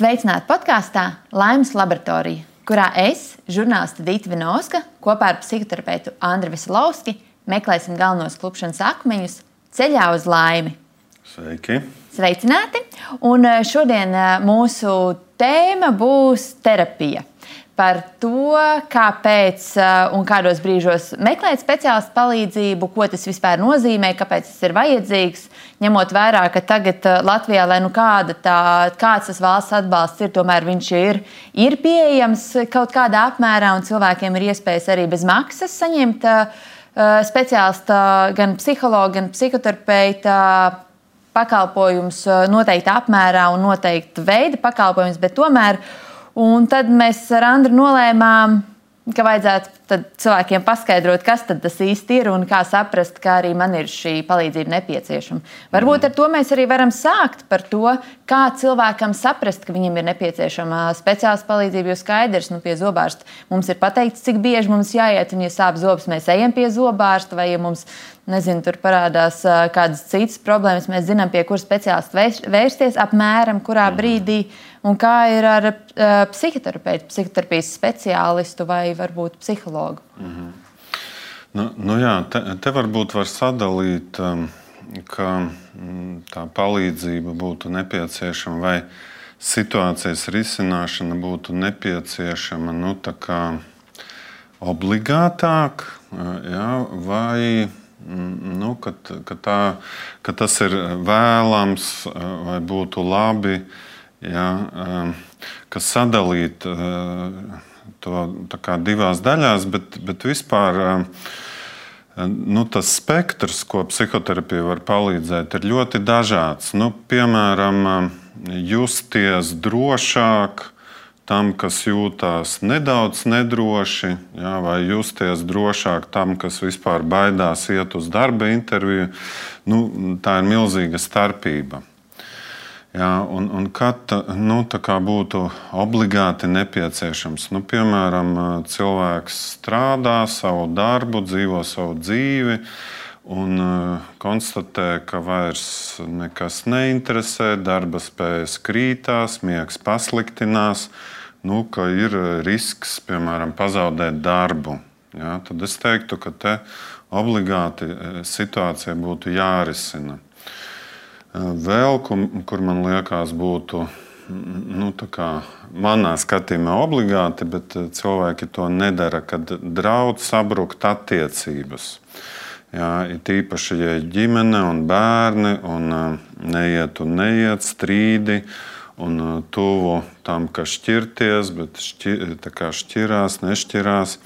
Sveicināti podkāstā Laimes laboratorija, kurā es, žurnāliste Dita Vinovska, kopā ar psihoterapeitu Andriu Veselovski meklēsim galvenos klupšanas akmeņus ceļā uz laimi. Sveiki! Sveicināti! Un eh, šodien eh, mūsu tēma būs terapija par to, kāpēc uh, un kādos brīžos meklēt speciālistu palīdzību, ko tas vispār nozīmē, kāpēc tas ir vajadzīgs. Ņemot vērā, ka tagad uh, Latvijā, lai nu kāda tā, kāds tas valsts atbalsts ir, tomēr viņš ir, ir pieejams kaut kādā apmērā, un cilvēkiem ir iespējas arī bez maksas saņemt uh, speciālistu, gan psihologu, gan psihoterapeitu pakalpojumus noteikta apmērā un noteikta veida pakalpojumus, bet tomēr Un tad mēs ar Andru nolēmām, ka vajadzētu cilvēkiem paskaidrot, kas tas īsti ir un kā saprast, ka arī man ir šī palīdzība nepieciešama. Varbūt ar to mēs arī varam sākt par to, kā cilvēkam saprast, ka viņam ir nepieciešama speciāla palīdzība. Jo skaidrs, nu, pie zobārsta mums ir pateikts, cik bieži mums jāiet, un ja sāp zobs, mēs ejam pie zobārsta, vai ja mums nezinu, tur parādās kādas citas problēmas, mēs zinām, pie kuras speciālista vērsties apmēram kurā mhm. brīdī. Un kā ir ar uh, psihoterapeitu, psihoterapijas speciālistu vai varbūt psihologu? Mm -hmm. nu, nu jā, te, te varbūt var sadalīt, um, ka mm, tā palīdzība būtu nepieciešama vai situācijas risināšana būtu nepieciešama nu, obligātāk, jā, vai mm, nu, ka, ka, tā, ka tas ir vēlams vai būtu labi. Uh, ja, ehm, kas sadalīt eh, to divās daļās, bet, bet vispār ehm, nu, tas spektrs, ko psihoterapija var palīdzēt, ir ļoti dažāds. Nu, piemēram, ehm, justies drošāk tam, kas jūtas nedaudz nedroši, jā, vai justies drošāk tam, kas vispār baidās iet uz darba interviju. Nu, tā ir milzīga starpība. Jā, un, un kad nu, būtu obligāti nepieciešams, nu, piemēram, cilvēks strādā savu darbu, dzīvo savu dzīvi un uh, konstatē, ka vairs nekas neinteresē, darba spējas krītās, miegs pasliktinās, nu, ka ir risks, piemēram, pazaudēt darbu. Jā, tad es teiktu, ka te obligāti situācija būtu jārisina. Vēl, kur man liekas, būtu nu, manā skatījumā obligāti, bet cilvēki to nedara, kad draudz sabrukt attiecības. Jā, ir tīpaši, ja ir ģimene un bērni, un neiet un neiet strīdi, un tuvu tam, ka šķirties, bet šķir, šķirās, nešķirās.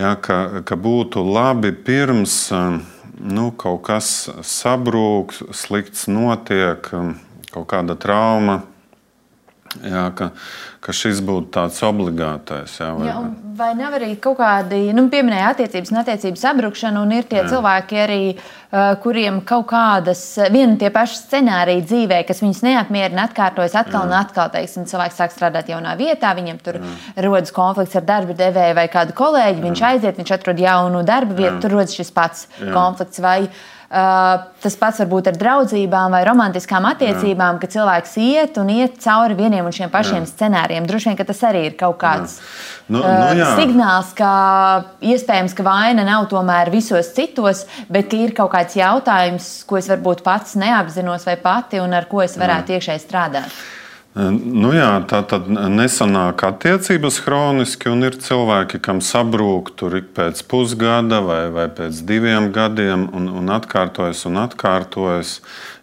Jā, ka, ka būtu labi pirms nu, kaut kas sabrūk, slikts notiek, kaut kāda trauma. Jā, ka, ka šis būtu tāds obligātais. Jā, vai, jā, vai nav arī kaut kādi, nu, pieminēja attiecības un attiecību sabrukšanu, un ir tie jā. cilvēki arī, uh, kuriem kaut kādas viena un tie paši scenāriji dzīvē, kas viņus neapmierina, atkārtojas atkal jā. un atkal. Teiksim, cilvēks sāk strādāt jaunā vietā, viņam tur jā. rodas konflikts ar darba devēju vai kādu kolēģi, jā. viņš aiziet, viņš atrod jaunu darba vietu, jā. tur rodas šis pats jā. konflikts. Vai, Uh, tas pats var būt ar draudzībām vai romantiskām attiecībām, Jā. ka cilvēks iet un iet cauri vieniem un šiem pašiem Jā. scenārijiem. Droši vien tas arī ir kaut kāds nu, uh, nu, jā. signāls, ka iespējams, ka vaina nav tomēr visos citos, bet ir kaut kāds jautājums, ko es varbūt pats neapzinos vai pati un ar ko es varētu iekšēji strādāt. Nu jā, tā tad nesanāk attiecības chroniski, un ir cilvēki, kam sabrūk tur ik pēc pusgada vai, vai pēc diviem gadiem, un, un atkārtojas un atkārtojas.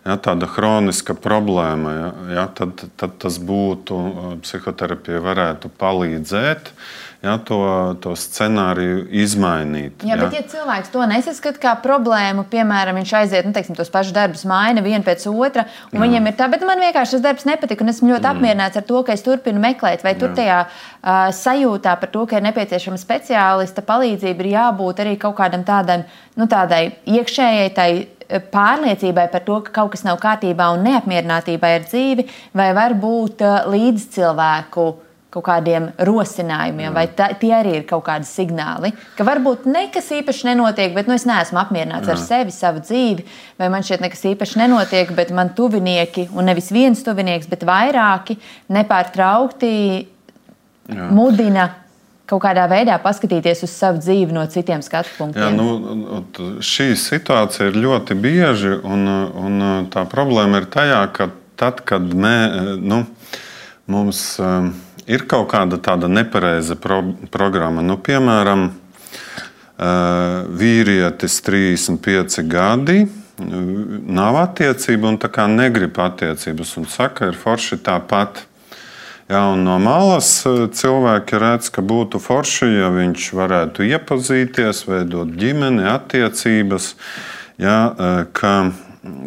Ja, tāda chroniska problēma, ja, ja, tad, tad tas būtu psihoterapija, varētu palīdzēt. Uh, ja, to, to scenāriju izmainīt. Jā, bet ja cilvēks to nesaskata kā problēmu, piemēram, viņš aiziet nu, teiksim, tos pašus darbus, maina vienu pēc otra, un jā. viņam ir tā, bet man vienkārši tas darbs nepatika, un esmu ļoti mm. apmierināts ar to, ka es turpinu meklēt, vai tur jā. tajā uh, sajūtā par to, ka ir nepieciešama speciālista palīdzība, ir jābūt arī kaut kādam tādam, nu, tādai iekšējai tai pārliecībai par to, ka kaut kas nav kārtībā un neapmierinātībai ar dzīvi, vai varbūt līdz cilvēku kaut kādiem rosinājumiem, Jā. vai tā, tie arī ir kaut kādi signāli, ka varbūt nekas īpaši nenotiek, bet nu, es neesmu apmierināts Jā. ar sevi, savu dzīvi, vai man šeit nekas īpaši nenotiek, bet man tuvinieki, un nevis viens tuvinieks, bet vairāki nepārtraukti Jā. mudina kaut kādā veidā paskatīties uz savu dzīvi no citiem skatu punktiem. Jā, nu, šī situācija ir ļoti bieži, un, un tā problēma ir tajā, ka tad, kad mē, nu, mums. Um, ir kaut kāda tāda nepareiza pro programma. Nu, piemēram, vīrietis 35 gadi. Nav attiecība un tā kā negrib attiecības, un saka, ir forši tāpat. Jā, no malas cilvēki redz, ka būtu forši, ja viņš varētu iepazīties, veidot ģimeni, attiecības. Jā, ka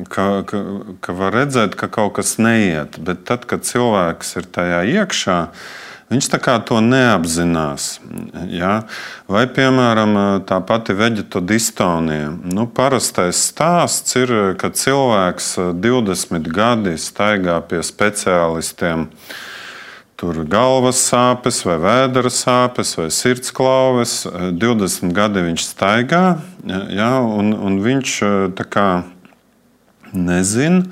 ka, ka, ka var redzēt, ka kaut kas neiet. Bet tad, kad cilvēks ir tajā iekšā, viņš to neapzinās. Ja? Vai, piemēram, tā pati veģetodistonija. Nu, parastais stāsts ir, ka cilvēks 20 gadi staigā pie speciālistiem. Tur galvas sāpes, vai vēdera sāpes, vai sirdsklauves. 20 gadi viņš staigā, ja, un, un viņš tā kā nezina,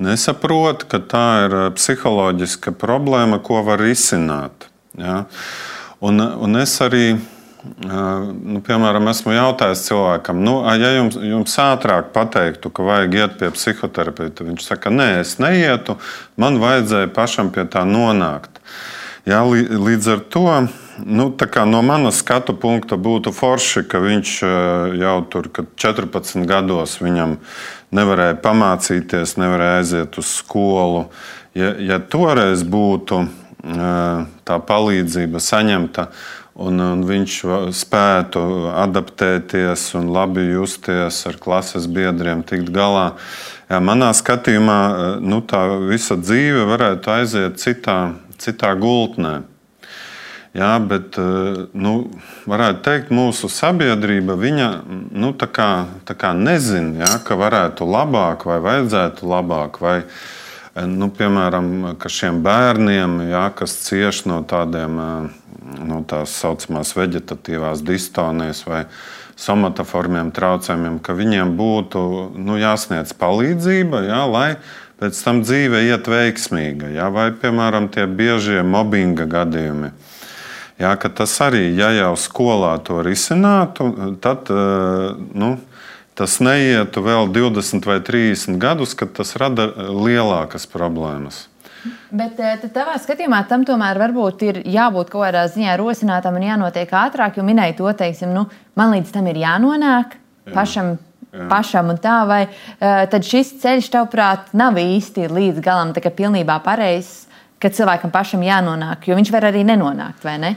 nesaprot, ka tā ir eh, psiholoģiska problēma, ko var risināt. Ja? Un, un es arī, eh, nu, piemēram, esmu jautājis cilvēkam, nu, ja jums, jums ātrāk pateiktu, ka vajag iet pie psihoterapeita, viņš saka, nē, es neietu, man vajadzēja pašam pie tā nonākt. Ja, līdz ar to nu, no manas skatu punkta būtu forši, ka viņš eh, jau tur 14 gados viņam nevarēja pamācīties, nevarēja aiziet uz skolu. Ja, ja toreiz būtu eh, tā palīdzība saņemta, un, un viņš spētu adaptēties un labi justies ar klases biedriem, tikt galā. Jā, manā skatījumā eh, nu, tā visa dzīve varētu aiziet citā, citā gultnē. Jā, bet eh, nu, varētu teikt, mūsu sabiedrība viņa, nu, tā kā, tā kā nezina, jā, ka varētu labāk vai vajadzētu labāk. Vai, eh, nu, piemēram, ka šiem bērniem, jā, kas cieš no tādiem eh, no tās saucamās vegetatīvās distonijas vai somatoformiem traucējumiem, ka viņiem būtu nu, jāsniedz palīdzība, jā, lai pēc tam dzīve iet veiksmīga. Jā, vai, piemēram, tie biežie mobbinga gadījumi. Jā, tas arī, ja jau skolā to risinātu, tad eh, nu, tas neietu vēl 20 vai 30 gadus, kad tas rada lielākas problēmas. Bet eh, tavā skatījumā tam tomēr varbūt ir jābūt kaut kādā ziņā rosinātam un jānotiek ātrāk, jo minēji to, teiksim, nu, man līdz tam ir jānonāk Jā. pašam. Jā. Pašam un tā, vai tad šis ceļš, tavuprāt, nav īsti līdz galam pilnībā pareizs, ka cilvēkam pašam jānonāk, jo viņš var arī nenonākt, vai ne?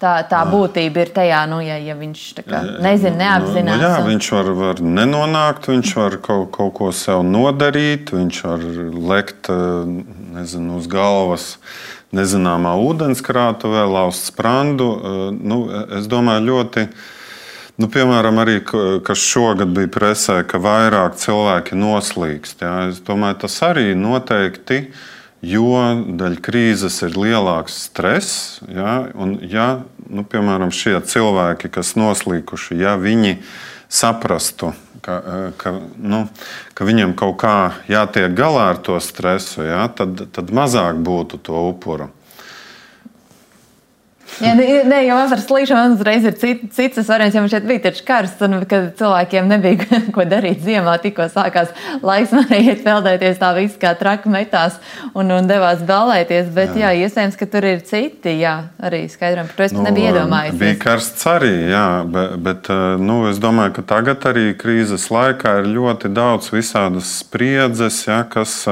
Tā, tā būtība ir tajā, nu, ja, ja viņš kā, nezina, neapzinās. Nu, jā, viņš var, var nenonākt, viņš var kaut, kaut ko sev nodarīt, viņš var lekt nezinu, uz galvas nezināmā ūdenskrātuvē, lauzt sprandu. Nu, es domāju, ļoti. Nu, piemēram, arī kas šogad bija presē, ka vairāk cilvēki noslīkst. Jā. Es domāju, tas arī noteikti ir jo daļa krīzes ir lielāks stress. Ja, un, ja, nu, piemēram, šie cilvēki, kas noslīkuši, ja viņi saprastu, ka, ka, nu, ka viņiem kaut kā jātiek galā ar to stresu, ja, tad, tad mazāk būtu to upuru. Jā, nē, nu, jau vasaras slīšana uzreiz ir cit, cits variants, jo man šeit bija taču karsts, un kad cilvēkiem nebija ko darīt ziemā, tikko sākās laiks, varēja iet peldēties tā viss kā traki metās un, un devās ballēties, bet jā. jā, iespējams, ka tur ir citi, jā, arī skaidram, par to es nu, nebiju iedomājies. Bija karsts arī, jā, bet, bet nu, es domāju, ka tagad arī krīzes laikā ir ļoti daudz visādas spriedzes, jā, kas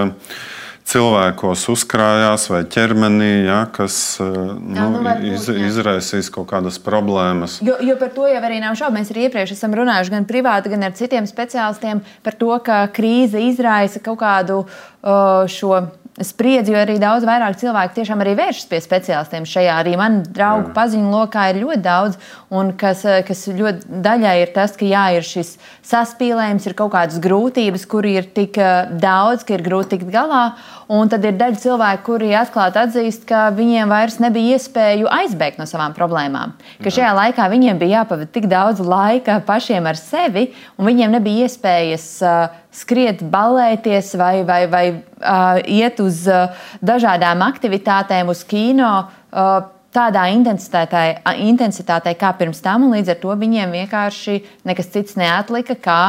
cilvēkos uzkrājās vai ķermenī, ja, kas eh, nu, nu, būt, iz, izraisīs kaut kādas problēmas. Jo, jo par to jau arī nav šaubu. Mēs arī iepriekš esam runājuši gan privāti, gan ar citiem speciālistiem par to, ka krīze izraisa kaut kādu uh, šo spriedzi, jo arī daudz vairāk cilvēku tiešām arī vēršas pie speciālistiem šajā. Arī man draugu paziņu lokā ir ļoti daudz, un kas, kas ļoti daļai ir tas, ka jā, ir šis saspīlējums, ir kaut kādas grūtības, kur ir tik eh, daudz, ka ir grūti tikt galā. Un tad ir daļa cilvēku, kuri atklāti atzīst, ka viņiem vairs nebija iespēju aizbēgt no savām problēmām. Ka šajā laikā viņiem bija jāpavada tik daudz laika pašiem ar sevi, un viņiem nebija iespējas uh, skriet, balēties vai, vai, vai uh, iet uz uh, dažādām aktivitātēm, uz kino. Uh, tādā intensitātē, intensitātē kā pirms tam, un līdz ar to viņiem vienkārši nekas cits neatlika, kā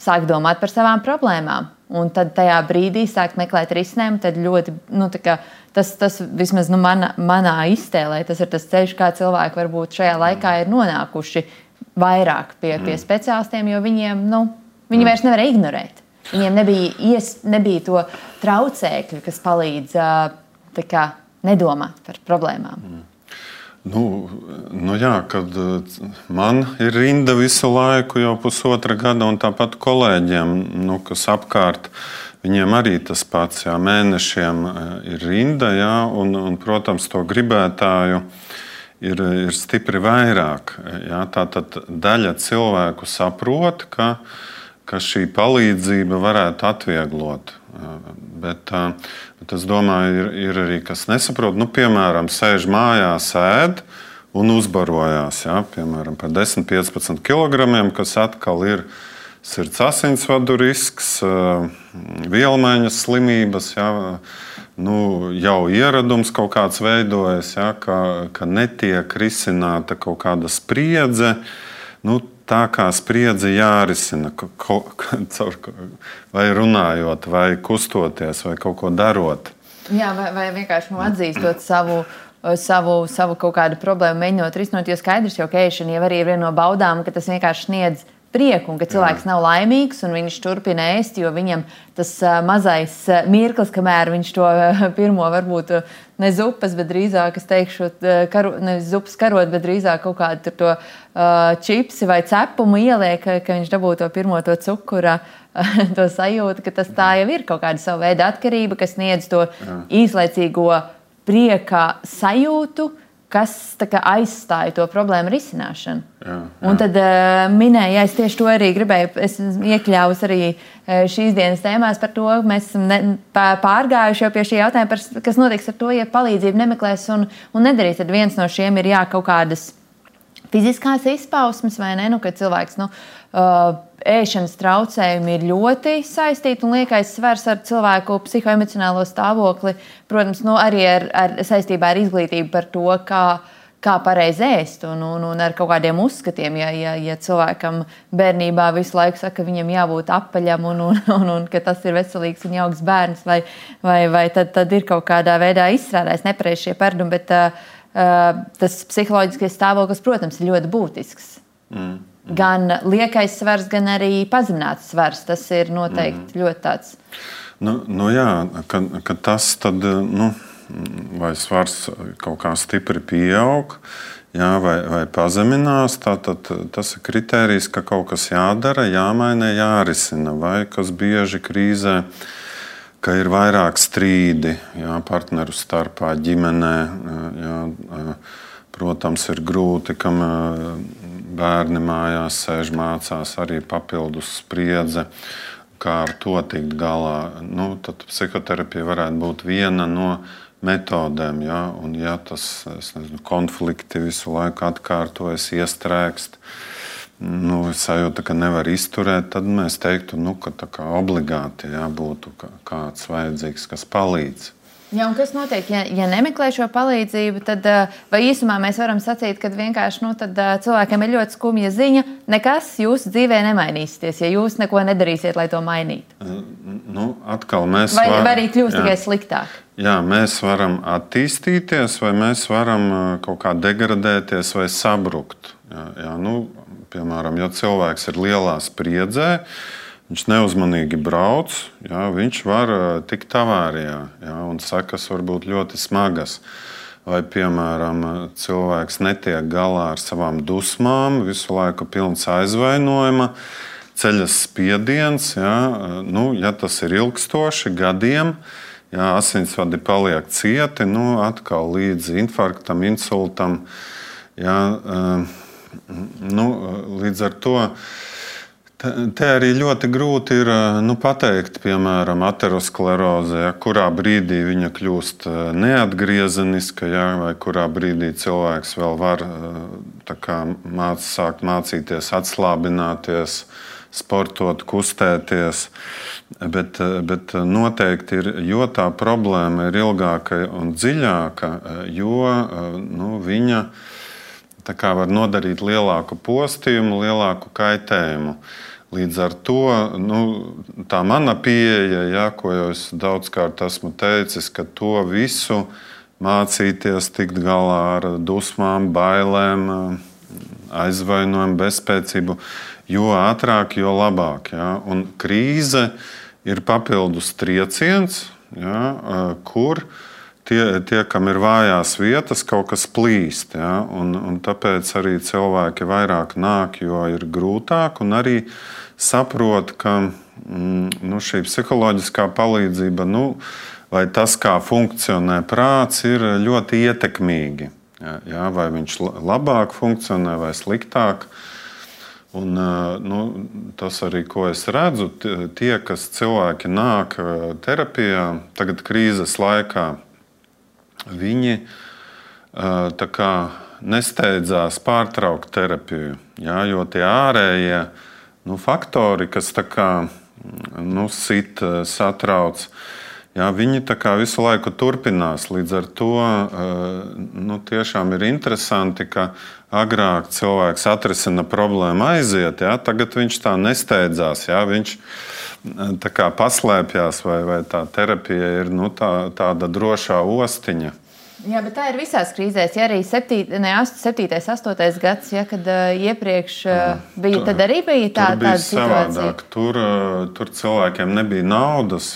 sākt domāt par savām problēmām. Un tad tajā brīdī sākt meklēt risinājumu. Tad ļoti, nu, kā, tas, tas vismaz nu, manā, manā iztēlē, tas ir tas ceļš, kā cilvēki varbūt šajā laikā ir nonākuši vairāk pie, pie mm. speciālistiem, jo viņiem nu, viņi vairs nevar ignorēt. Viņiem nebija, ies, nebija to traucēkļu, kas palīdz kā, nedomāt par problēmām. Mm. Nu, nu jā, kad man ir rinda visu laiku, jau pusotra gada, un tāpat kolēģiem, nu, kas apkārt, viņiem arī tas pats, jā, mēnešiem ir rinda, jā, un, un, protams, to gribētāju ir, ir stipri vairāk. Jā, Tātad daļa cilvēku saprot, ka, ka šī palīdzība varētu atvieglot Bet, bet es domāju, ir, ir arī kas nesaprot. Nu, piemēram, sēž mājās, ēd un uzbarojās. Ja? Piemēram, par 10, 15 kg, kas atkal ir sirds asinsvadu risks, vielmaiņas slimības. Ja? Nu, jau ieradums kaut kāds veidojas, ja? ka, ka netiek risināta kaut kāda spriedze. Nu, tā kā spriedzi jārisina, ko, caur, vai runājot, vai kustoties, vai kaut ko darot. Jā, vai, vai vienkārši nu, atzīstot savu, savu, savu kaut kādu problēmu, mēģinot risināt, jo skaidrs, ka ēšana jau arī ir viena no baudām, ka tas vienkārši sniedz prieku, un ka cilvēks Jā. nav laimīgs un viņš turpina ēst, jo viņam tas mazais mirklis, kamēr viņš to pirmo varbūt ne zupas, bet drīzāk, es teikšu, karo, nevis zupas karot, bet drīzāk kaut kādu to uh, čipsi vai cepumu ieliek, ka viņš dabū to pirmo to cukura. to sajūtu, ka tas tā jau ir kaut kāda sava veida atkarība, kas sniedz to Jā. īslaicīgo prieka sajūtu, uh, kas kā, aizstāja to problēmu risināšanu. Jā, jā. Un tad uh, minēju, ja es tieši to arī gribēju, es iekļāvu arī uh, šīs dienas tēmās par to, mēs esam ne, pārgājuši jau pie šī jautājuma, par, kas notiks ar to, ja palīdzību nemeklēs un, un nedarīs. Tad viens no šiem ir jā, kaut kādas fiziskās izpausmes, vai ne? Nu, kad cilvēks nu, uh, ēšanas traucējumi ir ļoti saistīti un liekais svars ar cilvēku psihoemocionālo stāvokli. Protams, nu, arī ar, ar saistībā ar izglītību par to, kā, kā pareizi ēst un, un, un ar kaut kādiem uzskatiem. Ja, ja, ja cilvēkam bērnībā visu laiku saka, ka viņam jābūt apaļam un, un, un, un ka tas ir veselīgs un jauks bērns, vai, vai, vai tad, tad ir kaut kādā veidā izstrādājis nepareizi šie perdumi. Bet, uh, uh, tas psiholoģiskais stāvoklis, protams, ir ļoti būtisks. Mm. Gan liekais svars, gan arī pazemināts svars. Tas ir noteikti mm. ļoti tāds. Nu, nu jā, ka, ka tas tad, nu, vai svars kaut kā stipri pieaug. Jā, vai, vai pazeminās, tad tas ir kriterijs, ka kaut kas jādara, jāmaina, jārisina. Vai kas bieži krīzē, ka ir vairāk strīdi jā, partneru starpā, ģimenē. Jā, protams, ir grūti, kam bērni mājās sēž, mācās arī papildus spriedze. Kā ar to tikt galā? Nu, tad psihoterapija varētu būt viena no metodēm. Ja, un, ja tas nezinu, konflikti visu laiku atkārtojas, iestrēgst, nu, sajūta, ka nevar izturēt, tad mēs teiktu, nu, ka obligāti ja, būtu kāds vajadzīgs, kas palīdz. Ja, kas notiek, ja, ja nemeklē šo palīdzību? Tad, eh, vai īsumā mēs varam sacīt, ka vienkārši nu, tad, uh, cilvēkiem ir ļoti skumja ziņa, nekas jūsu dzīvē nemainīsies, ja jūs neko nedarīsiet, lai to mainītu? Eh, nu, mēs vai, var, vai arī kļūst jā, tikai sliktāk? Jā, mēs varam attīstīties, vai mēs varam kaut kā degradēties vai sabrukt. Jā, jā, nu, piemēram, ja cilvēks ir lielā spriedzē, viņš neuzmanīgi brauc, jā, viņš var tikt avārijā, jā, un sekas var būt ļoti smagas. Vai, piemēram, cilvēks netiek galā ar savām dusmām, visu laiku pilns aizvainojuma, ceļas spiediens. Jā, nu, ja tas ir ilgstoši, gadiem, jā, asinsvadi paliek cieti, nu, atkal līdz infarktam, insultam. Jā, nu, līdz ar to Te arī ļoti grūti ir nu, pateikt, piemēram, ateroskleroze, ja, kurā brīdī viņa kļūst neatgriezeniska, ja, vai kurā brīdī cilvēks vēl var kā, māc, sākt mācīties, atslābināties, sportot, kustēties. Bet, bet noteikti ir, jo tā problēma ir ilgāka un dziļāka, jo nu, viņa var nodarīt lielāku postījumu, lielāku kaitējumu. Līdz ar to nu, tā mana pieeja, ja, ko jau es daudzkārt esmu teicis, ka to visu mācīties, tikt galā ar dusmām, bailēm, aizvainojumu, bezspēcību, jo ātrāk, jo labāk. Ja. Un krīze ir papildus trieciens, ja, kur tie, tie, kam ir vājās vietas, kaut kas plīst. Ja, un, un tāpēc arī cilvēki vairāk nāk, jo ir grūtāk. Un arī saprot, ka mm, nu, šī psiholoģiskā palīdzība, nu, vai tas, kā funkcionē prāts, ir ļoti ietekmīgi. Jā, jā, vai viņš labāk funkcionē vai sliktāk. Un, nu, tas arī, ko es redzu, tie, kas cilvēki nāk terapijā, tagad krīzes laikā, viņi kā, nesteidzās pārtraukt terapiju. Jā, jo tie ārējie nu, faktori, kas kā, nu, sit, satrauc. Jā, viņi visu laiku turpinās. Līdz ar to nu, tiešām ir interesanti, ka agrāk cilvēks atrisina problēmu, aiziet, jā, tagad viņš tā nesteidzās. Jā, viņš tā kā paslēpjas, vai, vai tā terapija ir nu, tā, tāda drošā ostiņa. Jā, bet tā ir visās krīzēs. Ja arī 7, ne, 7, 8 gads, ja, kad uh, iepriekš uh, bija, tad arī bija tā, tāda situācija. Tur, uh, tur cilvēkiem nebija naudas.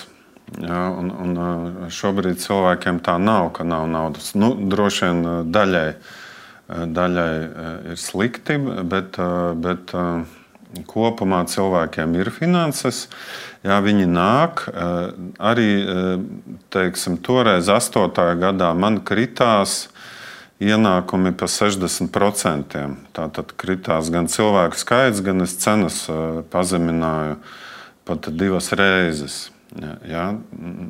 Jā, un, un šobrīd cilvēkiem tā nav, ka nav naudas. Nu, droši vien daļai, daļai ir slikti, bet, bet kopumā cilvēkiem ir finanses. Jā, viņi nāk. Eh, arī eh, teiksim, toreiz, 8. gadā, man kritās ienākumi par 60%. Tātad kritās gan cilvēku skaits, gan es cenas eh, pazemināju pat divas reizes. Ja,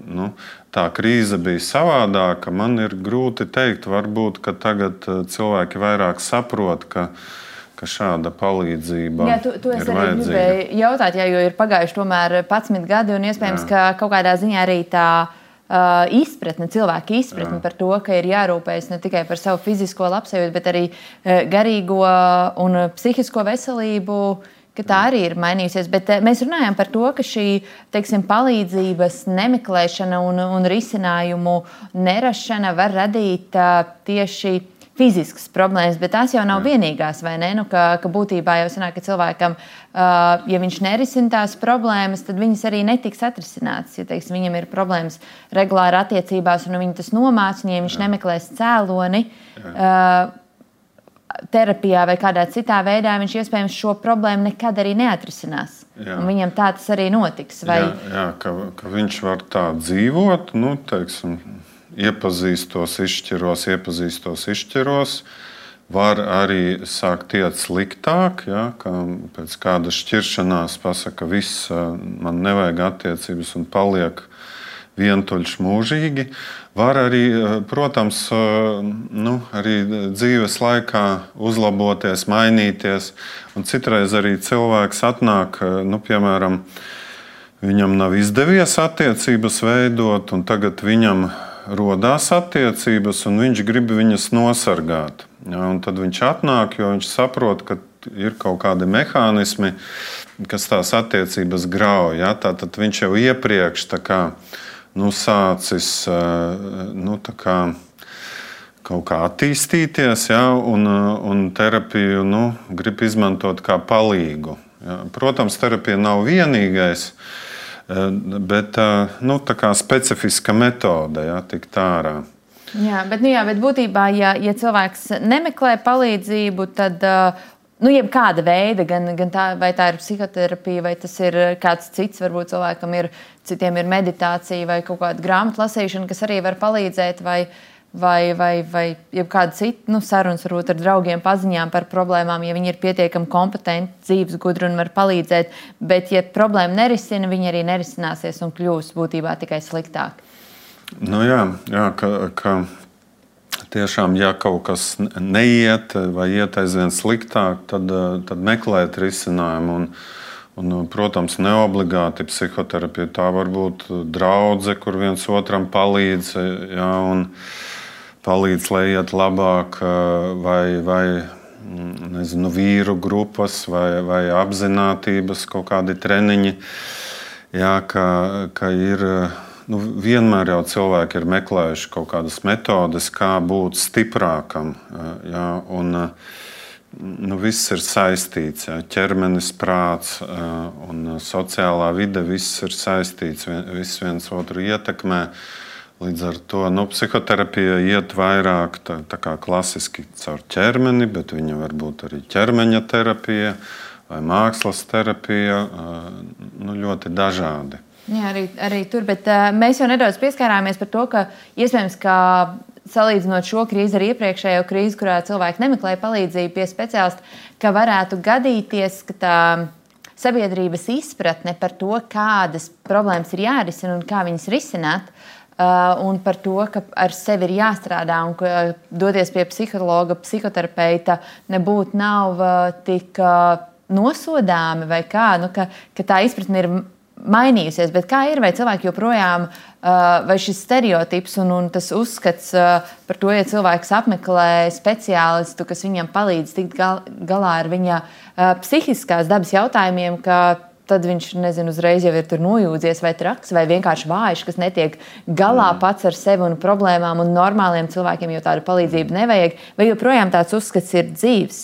nu, tā krīze bija savādāka. Man ir grūti pateikt, varbūt tagad cilvēki vairāk saprot, ka viņi ka šāda palīdzība jā, tu, tu ir vajadzīga. gribēju jautāt, jā, jo ir pagājuši tomēr 11 gadi, un iespējams, jā. ka kaut kādā ziņā arī tā uh, izpratne, cilvēka izpratne jā. par to, ka ir jārūpējas ne tikai par savu fizisko labsajūtu, bet arī uh, garīgo un psihisko veselību. Tā arī ir mainījusies, bet mēs runājam par to, ka šī teiksim, palīdzības nemeklēšana un, un risinājumu nerašana var radīt uh, tieši uh, fiziskas problēmas, bet tās jau nav Jā. vienīgās. Nu, ka, ka būtībā jau sanāk, ka cilvēkam, uh, ja viņš nerisina tās problēmas, tad viņas arī netiks atrisinātas. Ja teiksim, viņam ir problēmas regulāri attiecībās, un viņi tas nomāca, un ja viņš Jā. nemeklēs cēloni. Uh, terapijā vai kādā citā veidā, viņš iespējams šo problēmu nekad arī neatrisinās. Viņam tā tas arī notiks. Vai... Jā, jā ka, ka viņš var tā dzīvot, nu, teiksim, iepazīstos, izšķiros, iepazīstos, izšķiros. Var arī sākt iet sliktāk, ja, ka pēc kāda šķiršanās pasakā, ka viss man nevajag attiecības un paliek vientuļš mūžīgi. Var arī, protams, nu, arī dzīves laikā uzlaboties, mainīties. Un citreiz arī cilvēks atnāk, nu, piemēram, viņam nav izdevies attiecības veidot, un tagad viņam rodās attiecības, un viņš grib viņas nosargāt. Ja, tad viņš atnāk, jo viņš saprot, ka ir kaut kādi mehānismi, kas tās attiecības grauj. Ja, tad viņš jau iepriekš kā, nu, sācis nu, kā, kaut kā attīstīties, ja, un, un terapiju nu, grib izmantot kā palīgu. Ja. Protams, terapija nav vienīgais. Uh, Eh, bet eh, nu, tā kā specifiska metode, ja tikt ārā. Jā, bet, nu jā, bet būtībā, ja, ja cilvēks nemeklē palīdzību, tad uh, nu, jebkāda veida, gan, gan tā, vai tā ir psihoterapija, vai tas ir kāds cits, varbūt cilvēkam ir, citiem ir meditācija vai kaut kāda grāmatu lasīšana, kas arī var palīdzēt, vai, vai, vai, vai kāda cita nu, varbūt ar draugiem, paziņām par problēmām, ja viņi ir pietiekami kompetenti, dzīves gudri un var palīdzēt. Bet, ja problēma nerisina, viņi arī nerisināsies un kļūs būtībā tikai sliktāk. Nu jā, jā ka, ka tiešām, ja kaut kas neiet vai iet aizvien sliktāk, tad, tad meklēt risinājumu. Un, un, protams, neobligāti psihoterapija tā var būt draudzene, kur viens otram palīdz. Jā, palīdz, lai iet labāk, vai, vai nezinu, vīru grupas, vai, vai apziņotības kaut kādi treniņi. Jā, ka, ka ir nu, vienmēr jau cilvēki ir meklējuši kaut kādas metodes, kā būt stiprākam. Jā, un, nu, viss ir saistīts. Jā, ķermenis, prāts un sociālā vide, viss ir saistīts, viens otru ietekmē. Līdz ar to nu, psihoterapija iet vairāk tā, tā kā klasiski caur ķermeni, bet viņa var būt arī ķermeņa terapija vai mākslas terapija. Nu, ļoti dažādi. Jā, arī, arī tur, bet uh, mēs jau nedaudz pieskārāmies par to, ka iespējams, ka salīdzinot šo krīzi ar iepriekšējo krīzi, kurā cilvēki nemeklēja palīdzību pie speciālista, ka varētu gadīties, ka tā sabiedrības izpratne par to, kādas problēmas ir jārisina un kā viņas risināt, uh, un par to, ka ar sevi ir jāstrādā un ka doties pie psihologa, psihoterapeita nebūtu nav uh, tik uh, nosodāmi vai kā, nu, ka, ka tā izpratne ir mainījusies, bet kā ir, vai cilvēki joprojām, vai šis stereotips un, un tas uzskats par to, ja cilvēks apmeklē speciālistu, kas viņam palīdz tikt gal, galā ar viņa psihiskās dabas jautājumiem, ka tad viņš nezinu, uzreiz jau ir tur nojūdzies, vai traks, vai vienkārši vājš, kas netiek galā mm. pats ar sevi un problēmām, un normāliem cilvēkiem jau tādu palīdzību nevajag, vai joprojām tāds uzskats ir dzīves?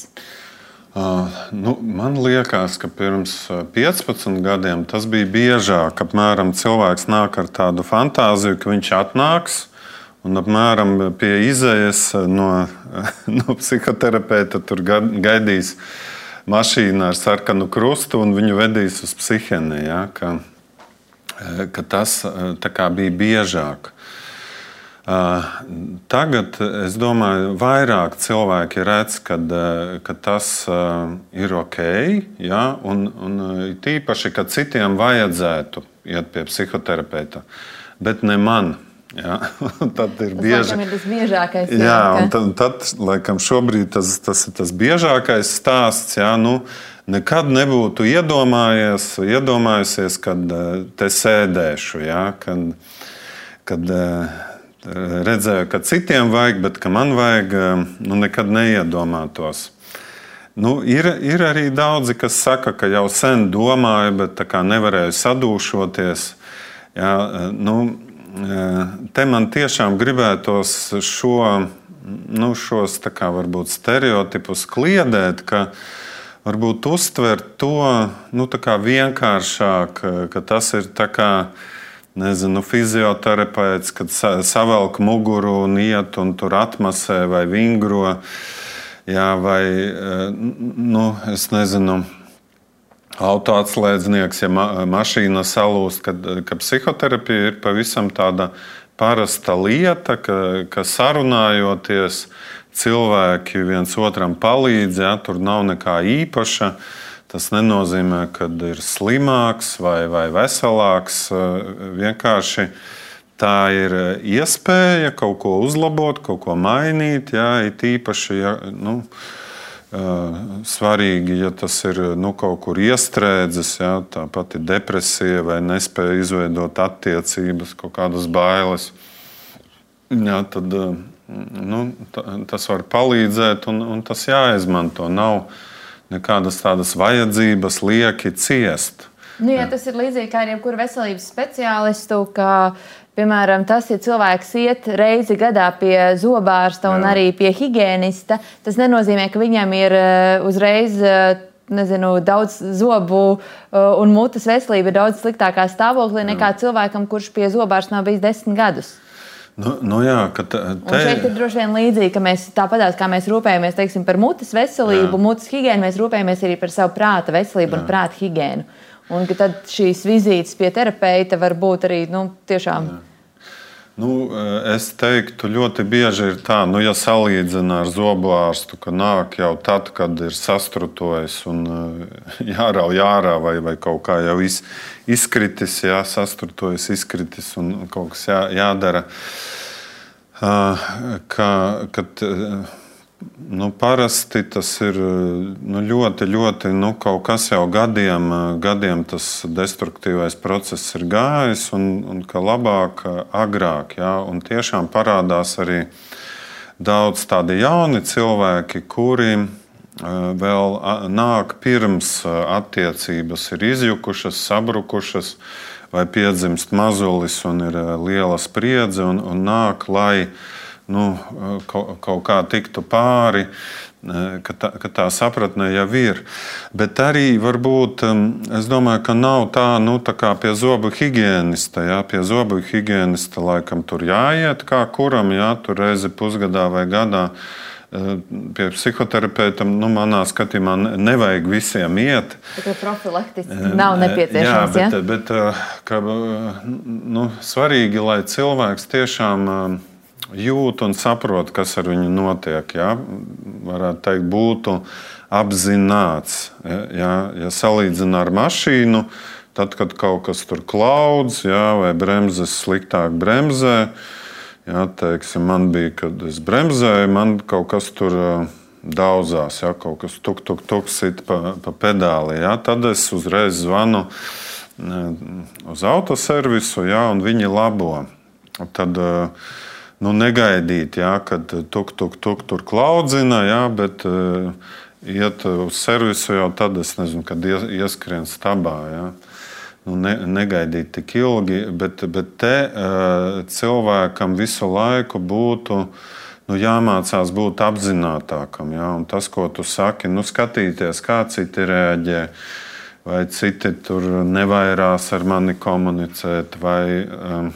Uh, nu, man liekas, ka pirms 15 gadiem tas bija biežāk. Apmēram cilvēks nāk ar tādu fantāziju, ka viņš atnāks un apmēram pie izējas no, no psihoterapeita tur gaidīs mašīna ar sarkanu krustu un viņu vedīs uz psihēnu. Ja, ka, ka tas bija biežāk. Tagad es domāju, vairāk cilvēki redz, kad, ka tas ir ok. Ja, un, un tīpaši, ka citiem vajadzētu iet pie psihoterapeita, bet ne man. Ja, tad ir bieži. Tas ir tas biežākais. Jā, jā tad, tad, laikam, šobrīd tas, tas ir tas biežākais stāsts. Jā, nu, nekad nebūtu iedomājies, iedomājusies, kad te sēdēšu. Jā, kad, kad, redzēju, ka citiem vajag, bet ka man vajag, eh, nu, nekad neiedomātos. Nu, ir, ir arī daudzi, kas saka, ka jau sen domāju, bet nevarēju sadūšoties. Jā, eh, nu, eh, te man tiešām gribētos šo, nu, šos kā, varbūt, stereotipus kliedēt, ka varbūt uztvert to nu, vienkāršāk, ka tas ir kā nezinu, fizioterapeits, kad savelk muguru un iet un tur atmasē vai vingro. Jā, vai, nu, es nezinu, autoatslēdznieks, ja ma mašīna salūst, kad, ka psihoterapija ir pavisam tāda parasta lieta, ka, ka sarunājoties cilvēki viens otram palīdz, ja, tur nav nekā īpaša. Uh, Tas nenozīmē, ka ir slimāks vai, vai veselāks. Vienkārši tā ir iespēja kaut ko uzlabot, kaut ko mainīt. Jā, it īpaši, ja, nu, svarīgi, ja tas ir nu, kaut kur iestrēdzis, ja, tā pati depresija vai nespēja izveidot attiecības, kaut kādas bailes. Jā, tad nu, tas var palīdzēt, un, un tas jāizmanto. Nav, nekādas tādas vajadzības lieki ciest. Nu, jā, tas ir līdzīgi kā ar jebkuru veselības speciālistu. Ka, piemēram, tas, ja cilvēks iet reizi gadā pie zobārsta un jā. arī pie higienista, tas nenozīmē, ka viņam ir uh, uzreiz. Uh, Nezinu, daudz zobu uh, un mutes veselība ir daudz sliktākā stāvoklī nekā Jā. cilvēkam, kurš pie zobārsta nav bijis desmit gadus. Nu, nu jā, te... Un šeit ir droši vien līdzīgi, ka mēs tāpat kā mēs rūpējamies teiksim, par mutes veselību, jā. mutes higiēnu, mēs rūpējamies arī par savu prāta veselību jā. un prāta higiēnu. Un tad šīs vizītes pie terapeita var būt arī nu, tiešām. Jā. Nu, es teiktu, ļoti bieži ir tā, nu, ja salīdzina ar zobārstu, ka nāk jau tad, kad ir sastrutojis un jārauj ārā vai, vai kaut kā jau iz, izkritis, jā, sastrutojis, izkritis un kaut kas jā, jādara. Ka, kad, Nu, parasti tas ir nu, ļoti, ļoti nu, kaut kas jau gadiem, gadiem tas destruktīvais process ir gājis, un, un ka labāk agrāk. Ja, un tiešām parādās arī daudz tādi jauni cilvēki, kuri vēl nāk pirms attiecības ir izjukušas, sabrukušas, vai piedzimst mazulis un ir liela spriedze, un, un nāk, lai nu, kaut, kaut kā tiktu pāri, ka tā, ka tā sapratne jau ir. Bet arī varbūt es domāju, ka nav tā, nu, tā kā pie zobu higienista. Jā, pie zobu higienista laikam tur jāiet kā kuram, jā, tur reizi pusgadā vai gadā. Pie psihoterapeita, nu, manā skatījumā, nevajag visiem iet. Tā profilaktiski nav nepieciešams. Jā, bet, ja? bet ka, nu, svarīgi, lai cilvēks tiešām jūt un saprot, kas ar viņu notiek. Ja? Varētu teikt, būtu apzināts. Ja, ja salīdzina ar mašīnu, tad, kad kaut kas tur klaudz, ja, vai bremzes sliktāk bremzē, ja, teiksim, man bija, kad es bremzēju, man kaut kas tur daudzās, ja, kaut kas tuk, tuk, tuk sit pa, pa pedāli. Ja, tad es uzreiz zvanu uz autoservisu, ja, un viņi labo. Tad, uh, nu, negaidīt, jā, kad tuk, tuk, tuk, tur klaudzina, jā, bet uh, iet uz servisu jau tad, nezinu, kad ieskrien stabā. Jā. Nu, ne, negaidīt tik ilgi, bet, bet te uh, cilvēkam visu laiku būtu nu, jāmācās būt apzinātākam. Ja? Un tas, ko tu saki, nu, skatīties, kā citi reaģē, vai citi tur nevairās ar mani komunicēt, vai um,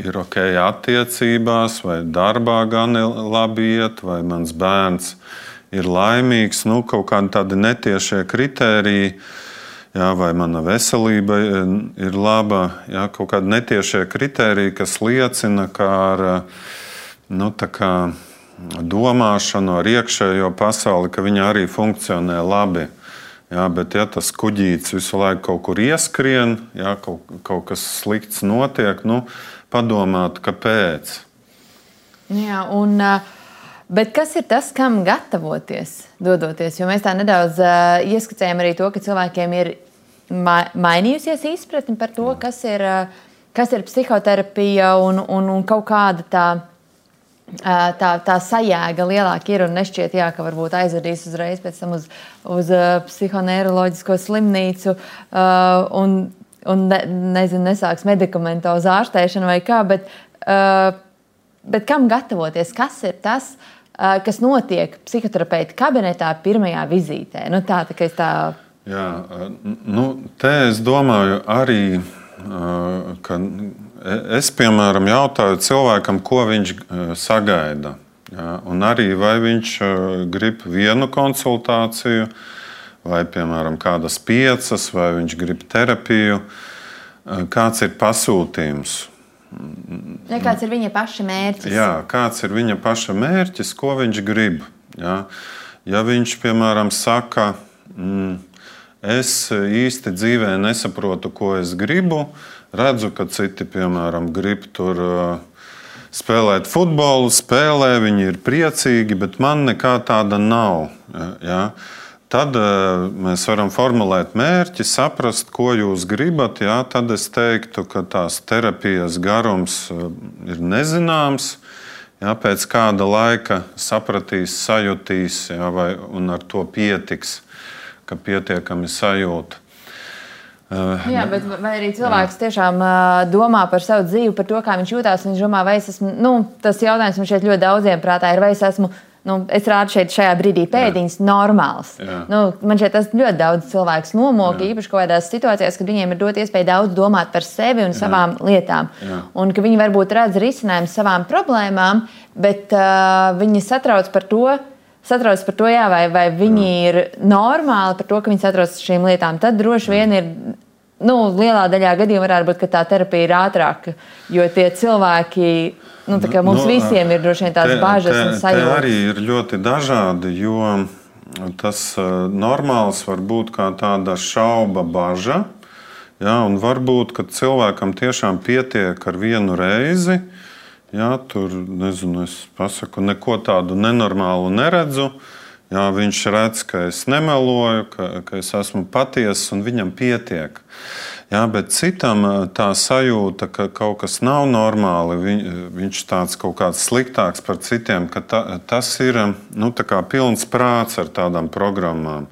ir ok attiecībās, vai darbā gan labi iet, vai mans bērns ir laimīgs. Nu, kaut kādi tādi netiešie kritēriji, jā, vai mana veselība ir laba, jā, kaut kādi netiešie kritēriji, kas liecina, ka ar nu, domāšanu, ar iekšējo pasauli, ka viņa arī funkcionē labi. Jā, bet, ja tas kuģītis visu laiku kaut kur ieskrien, ja kaut, kaut kas slikts notiek, nu, padomāt, kāpēc. Jā, un, bet kas ir tas, kam gatavoties, dodoties? Jo mēs tā nedaudz uh, ieskicējam arī to, ka cilvēkiem ir ma mainījusies izpratne par to, kas ir, kas ir psihoterapija un, un, un kaut kāda tā. Tā, tā sajēga lielāka ir un nešķiet, jā, ka varbūt aizvedīs uzreiz pēc tam uz, uz uh, psihoneiroloģisko slimnīcu. Uh, un ne, nezinu, nesāks medikamentozu ārstēšanu vai kā, bet, uh, bet kam gatavoties? Kas ir tas, uh, kas notiek psihoterapeita kabinetā pirmajā vizītē? Nu, tā, tā, tā... Jā, nu, te es domāju arī, uh, ka es, piemēram, jautāju cilvēkam, ko viņš sagaida. Jā, un arī vai viņš grib vienu konsultāciju, uh, vai, piemēram, kādas piecas, vai viņš grib terapiju. Eh, kāds ir pasūtījums? Ja kāds ir viņa paša mērķis? Jā, kāds ir viņa paša mērķis, ko viņš grib. Ja, ja viņš, piemēram, saka, mm, es īsti dzīvē nesaprotu, ko es gribu, redzu, ka citi, piemēram, grib tur uh, spēlēt futbolu, spēlē, viņi ir priecīgi, bet man nekā tāda nav. Ja, ja. Tad uh, mēs varam formulēt mērķi, saprast, ko jūs gribat. Jā, tad es teiktu, ka tās terapijas garums uh, ir nezināms. Jā, pēc kāda laika sapratīs, sajutīs, jā, vai ar to pietiks, ka pietiekami sajūta. Uh, jā, bet vai arī cilvēks tiešām domā par savu dzīvi, par to, kā viņš jūtas. Viņš domā, vai es esmu, nu, tas jautājums man šeit ļoti daudziem prātā ir, vai es esmu nu, es rādu šeit šajā brīdī pēdiņas, jā. normāls. Jā. Nu, man šeit tas ļoti daudz cilvēku nomoka, īpaši kaut kādās situācijās, kad viņiem ir dot iespēju daudz domāt par sevi un jā. savām lietām. Jā. Un ka viņi varbūt redz risinājumu savām problēmām, bet uh, viņi satrauc par to, satrauc par to, jā, vai, vai viņi ir normāli par to, ka viņi satrauc par šīm lietām. Tad droši vien ir. Nu, lielā daļā gadījumā varētu būt, ka tā terapija ir ātrāka, jo tie cilvēki, nu, tā kā mums nu, visiem ir droši vien tādas bažas un sajūtas. Tas arī ir ļoti dažādi, jo tas normāls var būt kā tāda šauba baža, ja, un varbūt, ka cilvēkam tiešām pietiek ar vienu reizi, uh, Jā, tur nezinu, es pasaku, neko tādu nenormālu neredzu. Jā, viņš redz, ka es nemeloju, ka, ka es esmu patiess un viņam pietiek. Jā, bet citam tā sajūta, ka kaut kas nav normāli, viņ, viņš tāds kaut kāds sliktāks par citiem, ka ta, tas ir nu, pilns prāts ar tādām programmām.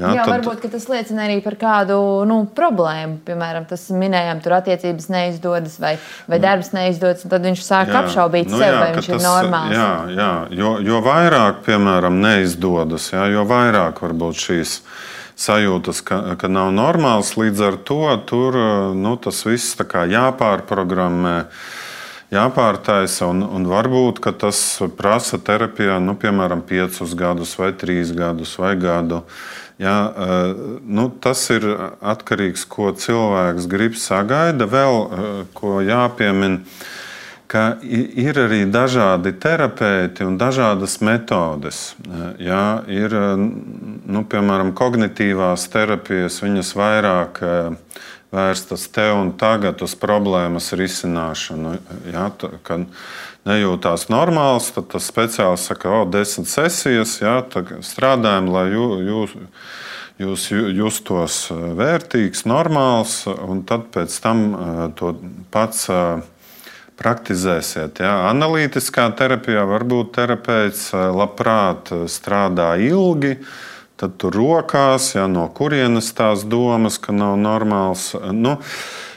Jā, Jā tad... varbūt tas liecina arī par kādu nu, problēmu. Piemēram, tas minējām, tur attiecības neizdodas vai, vai mm. darbs neizdodas. Tad viņš sāk jā. apšaubīt nu, sevi, jā, vai viņš tas, ir normāls. Jā, jā. Jo, jo vairāk, piemēram, neizdodas, jā, jo vairāk varbūt šīs sajūtas, ka, ka nav normāls. Līdz ar to tur nu, tas viss jāpārprogrammē jāpārtaisa. Un, un varbūt tas prasa terapijā, nu, piemēram, piecus gadus, vai trīs gadus, vai gadu. Jā, eh, nu, tas ir atkarīgs no tā, ko cilvēks grib sagaida. Vēl eh, ko jāpiemina, ka ir arī dažādi terapeiti un dažādas metodes. Eh, jā, ir nu, piemēram kognitīvās terapijas, viņas vairāk vērstas te un tagad uz problēmas risināšanu. Jā, kad, nejūtās normāls, tad tas speciālists saka, o, desmit sesijas, jā, strādājam, lai jū, jūs, jūs justos vērtīgs, normāls, un tad pēc tam to pats praktizēsiet. Jā. Analītiskā terapijā varbūt terapeits labprāt strādā ilgi. Tad tur rokās, jā, no kurienes tās domas, ka nav normāls. Nu,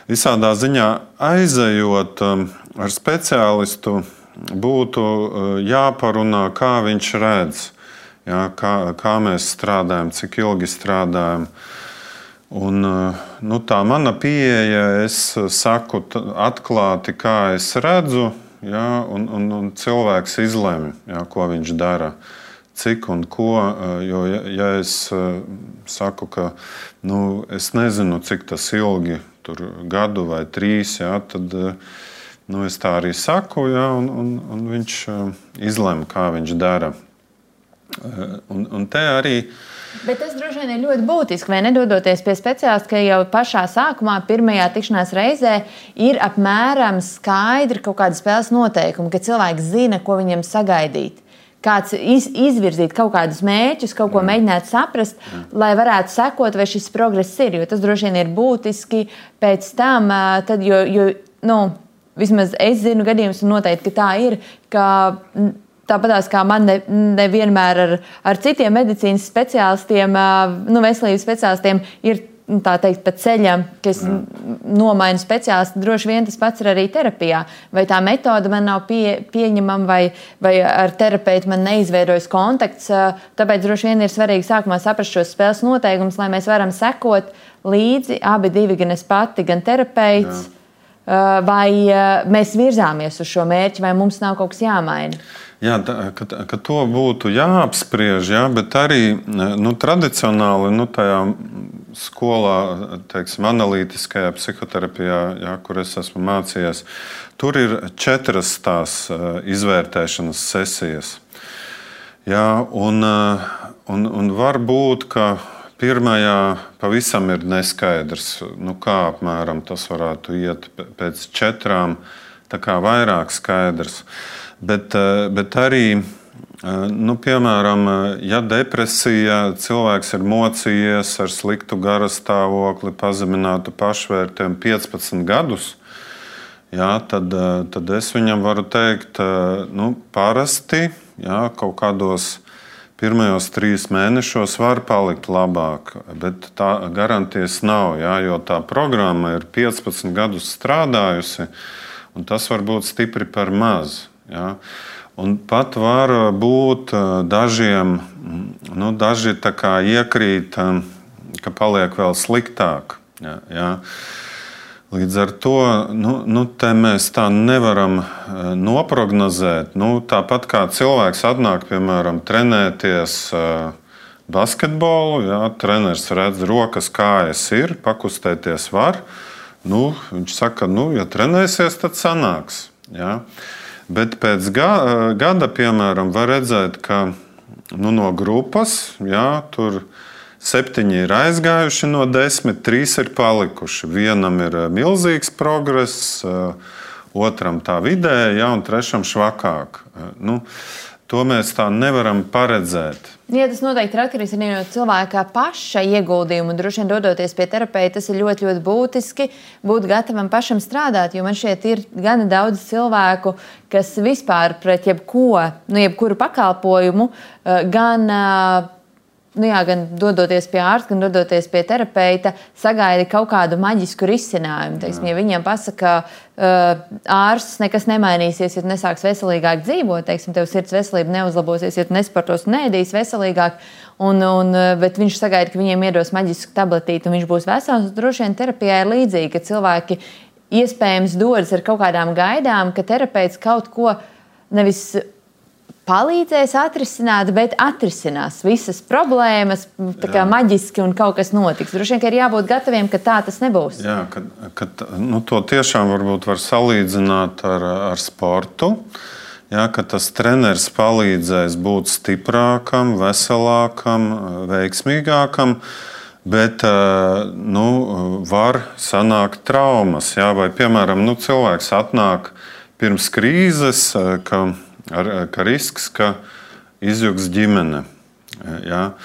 visādā ziņā aizejot ar speciālistu būtu eh, jāparunā, kā viņš redz, jā, kā, kā mēs strādājam, cik ilgi strādājam. Un, eh, nu, tā mana pieeja, es saku atklāti, kā es redzu, jā, un, un, un cilvēks izlemj, jā, ko viņš dara. Cik un ko. Eh, jo, ja, ja es saku, ka nu, es nezinu, cik tas ilgi, tur gadu vai trīs, jā, tad Nu, es tā arī saku, ja, un, un, un viņš izlemj, kā viņš dara. Un, un te arī. Bet tas droši vien ir ļoti būtiski, vai nedodoties pie speciālista, ka jau pašā sākumā, pirmajā tikšanās reizē, ir apmēram skaidri kaut kāda spēles noteikuma, ka cilvēks zina, ko viņam sagaidīt. Kāds iz, izvirzīt kaut kādus mērķus, kaut ko Jā. mēģināt saprast, Jā. lai varētu sekot, vai šis progress ir. Jo tas droši vien ir būtiski pēc tam, tad, jo, jo nu, vismaz es zinu gadījumus, un noteikti tā ir. Ka, Tāpat kā man nevienmēr ne ar, ar citiem medicīnas speciālistiem, nu, veselības speciālistiem ir nu, tā teikt, pa ceļam, ka es Jā. nomainu speciālistu. Droši vien tas pats ir arī terapijā. Vai tā metode man nav pie, pieņemama, vai, vai ar terapeitu man neizveidojas kontakts. Tāpēc droši vien ir svarīgi sākumā saprast šos spēles noteikumus, lai mēs varam sekot līdzi abi divi, gan es pati, gan terapeits. Jā vai eh, mēs virzāmies uz šo mērķi, vai mums nav kaut kas jāmaina? Jā, ka, ka to būtu jāapspriež, jā, bet arī nu, tradicionāli nu, tajā skolā, teiksim, analītiskajā psihoterapijā, jā, kur es esmu mācījies, tur ir četras tās eh, izvērtēšanas sesijas. Jā, un, un, un var būt, ka Pirmajā pavisam ir neskaidrs, nu, kā apmēram tas varētu iet pēc četrām, tā kā vairāk skaidrs. Bet, eh, bet arī, eh, nu, piemēram, ja depresija, cilvēks ir mocījies ar sliktu garastāvokli, pazeminātu pašvērtējumu 15 gadus, jā, tad, eh, tad es viņam varu teikt, nu, parasti jā, kaut kādos pirmajos trīs mēnešos var palikt labāk, bet tā garantijas nav. Jā, jo tā programma ir 15 gadus strādājusi, un tas var būt stipri par maz. Jā. Un pat var būt dažiem, nu, daži iekrīt, ka paliek vēl sliktāk. Ja, ja. Līdz ar to nu, nu, mēs tā nevaram noprognozēt. Nu, tāpat kā cilvēks atnāk, piemēram, trenēties basketbolu, ja treneris redz rokas, kājas ir, pakustēties var. Nu, viņš saka, nu, ja trenēsies, tad sanāks. Ja. Bet pēc gada, piemēram, var redzēt, ka nu, no grupas jā, tur septiņi ir aizgājuši no desmit, trīs ir palikuši. Vienam ir milzīgs progress, otram tā vidēji, ja, un trešam švakāk. Nu, To mēs tā nevaram paredzēt. Ja, tas noteikti ir atkarīgs arī no cilvēka paša ieguldījuma. Droši vien, dodoties pie terapeita, tas ir ļoti, ļoti būtiski būt gatavam pašam strādāt. Jo man šeit ir gana daudz cilvēku, kas vispār pret jebko, nu, jebkuru pakalpojumu, eh, gan nu jā, gan dodoties pie ārsta, gan dodoties pie terapeita, sagaida kaut kādu maģisku risinājumu. Teiksim, ja viņiem pasaka, ka uh, ārsts nekas nemainīsies, ja nesāks veselīgāk dzīvot, teiksim, tev sirds veselība neuzlabosies, ja nesportos un ēdīs veselīgāk. Un, un, bet viņš sagaida, ka viņiem iedos maģisku tabletīti un viņš būs vesels. Droši vien terapijā ir līdzīgi, ka cilvēki iespējams dodas ar kaut kādām gaidām, ka terapeits kaut ko nevis palīdzēs atrisināt, bet atrisinās visas problēmas, tā kā Jā. maģiski un kaut kas notiks. Droši vien ir jābūt gataviem, ka tā tas nebūs. Jā, kad, kad, nu, to tiešām varbūt var salīdzināt ar, ar sportu. Jā, ka tas treneris palīdzēs būt stiprākam, veselākam, veiksmīgākam. Bet nu, var sanākt traumas. Jā, vai, piemēram, nu, cilvēks atnāk pirms krīzes, ka ar, ka risks, ka izjūgs ģimene. Ja?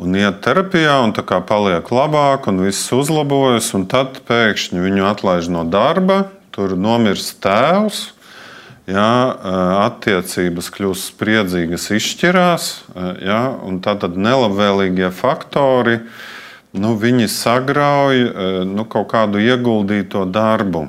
Un iet terapijā, un tā kā paliek labāk, un viss uzlabojas, un tad pēkšņi viņu atlaiž no darba, tur nomirst tēvs. Ja, attiecības kļūst spriedzīgas, izšķirās, ja, un tātad nelabvēlīgie faktori nu, sagrauj nu, kaut kādu ieguldīto darbu.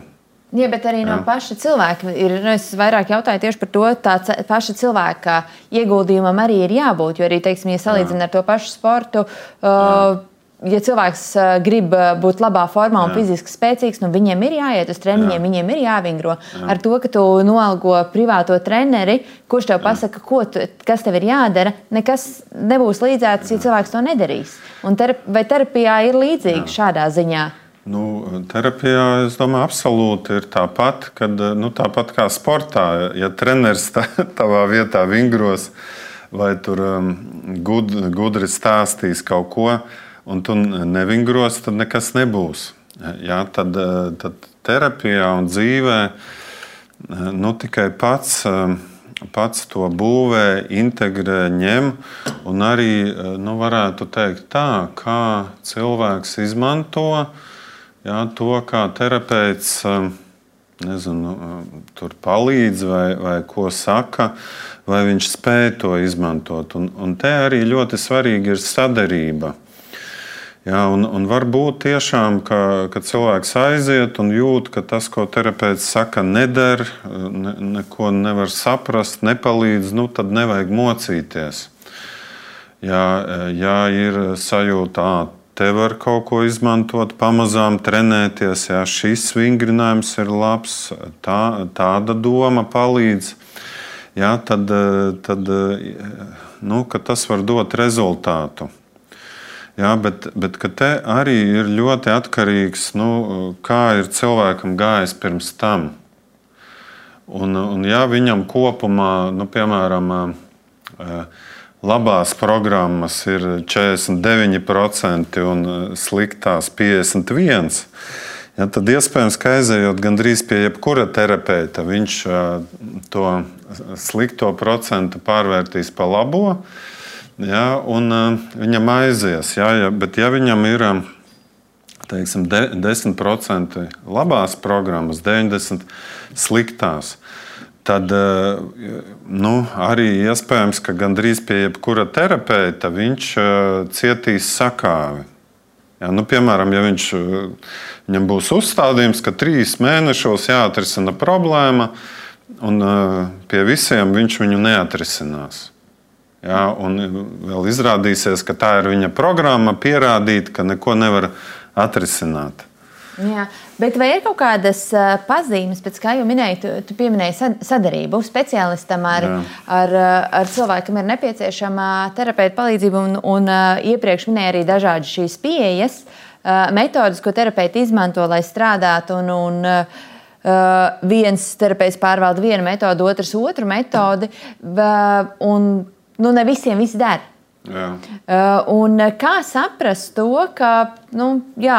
Jā, bet arī no Jā. paša cilvēka. Ir, nu, es vairāk jautāju tieši par to, tā paša cilvēka ieguldījumam arī ir jābūt. Jo arī, teiksim, ja salīdzinām ar to pašu sportu, uh, ja cilvēks grib būt labā formā un Jā. fiziski spēcīgs, nu, viņiem ir jāiet uz treniņiem, Jā. viņiem ir jāvingro. Jā. Ar to, ka tu noalgo privāto treneri, kurš tev pasaka, tu, kas tev ir jādara, nekas nebūs līdzēts, ja cilvēks to nedarīs. Un terap vai terapijā ir līdzīgi Jā. šādā ziņā? Nu, terapijā, es domāju, absolūti ir tāpat, kad, nu, tāpat kā sportā. Ja treneris tā, tavā vietā vingros vai tur um, gud, gudri stāstīs kaut ko, un tu nevingros, tad nekas nebūs. Ja, tad, tad terapijā un dzīvē nu, tikai pats, um, pats to būvē, integrē, ņem un arī nu, varētu teikt tā, kā cilvēks izmanto jā, to, kā terapeits um, nezinu, um, tur palīdz vai, vai ko saka, vai viņš spēj to izmantot. Un, un te arī ļoti svarīgi ir sadarbība. Jā, un, un var būt tiešām, ka, ka cilvēks aiziet un jūt, ka tas, ko terapeits saka, neder, ne, neko nevar saprast, nepalīdz, nu, tad nevajag mocīties. Jā, jā ir sajūta, te var kaut ko izmantot, pamazām trenēties. Jā, šis vingrinājums ir labs, tā, tāda doma palīdz. Jā, tad, tad nu, tas var dot rezultātu. Jā, bet, bet te arī ir ļoti atkarīgs no nu, kā ir cilvēkam gājis pirms tam. Un, un ja viņam kopumā, nu, piemēram, labās programmas ir 49% un e, sliktās 51%. Ja, tad iespējams, ka aizejot gandrīz pie jebkura terapeita, viņš e, to slikto procentu pārvērtīs pa labo, ja, un e, viņam aizies. Ja, ja, bet, ja viņam ir teiksim, 10% labās programmas, 90% sliktās, tad eh, nu, arī iespējams, ka gandrīz pie jebkura terapeita viņš eh, cietīs sakāvi. Ja, nu, piemēram, ja viņš, eh, viņam būs uzstādījums, ka trīs mēnešos jāatrisina problēma, un pie visiem viņš viņu neatrisinās. Jā, un vēl izrādīsies, ka tā ir viņa programma, pierādīt, ka neko nevar atrisināt. Jā, bet vai ir kaut kādas pazīmes, pēc kā jau minēji, tu, tu pieminēji sadarbību speciālistam ar, Jā. ar, ar cilvēku, kam ir nepieciešama terapeita palīdzība, un, un iepriekš minēja arī dažādas šīs pieejas, metodas, ko terapeiti izmanto, lai strādātu. Un, un, Uh, viens terapeits pārvalda vienu metodi, otrs otru metodi, un nu, ne visiem viss der. Uh, kā saprast to, ka nu, jā,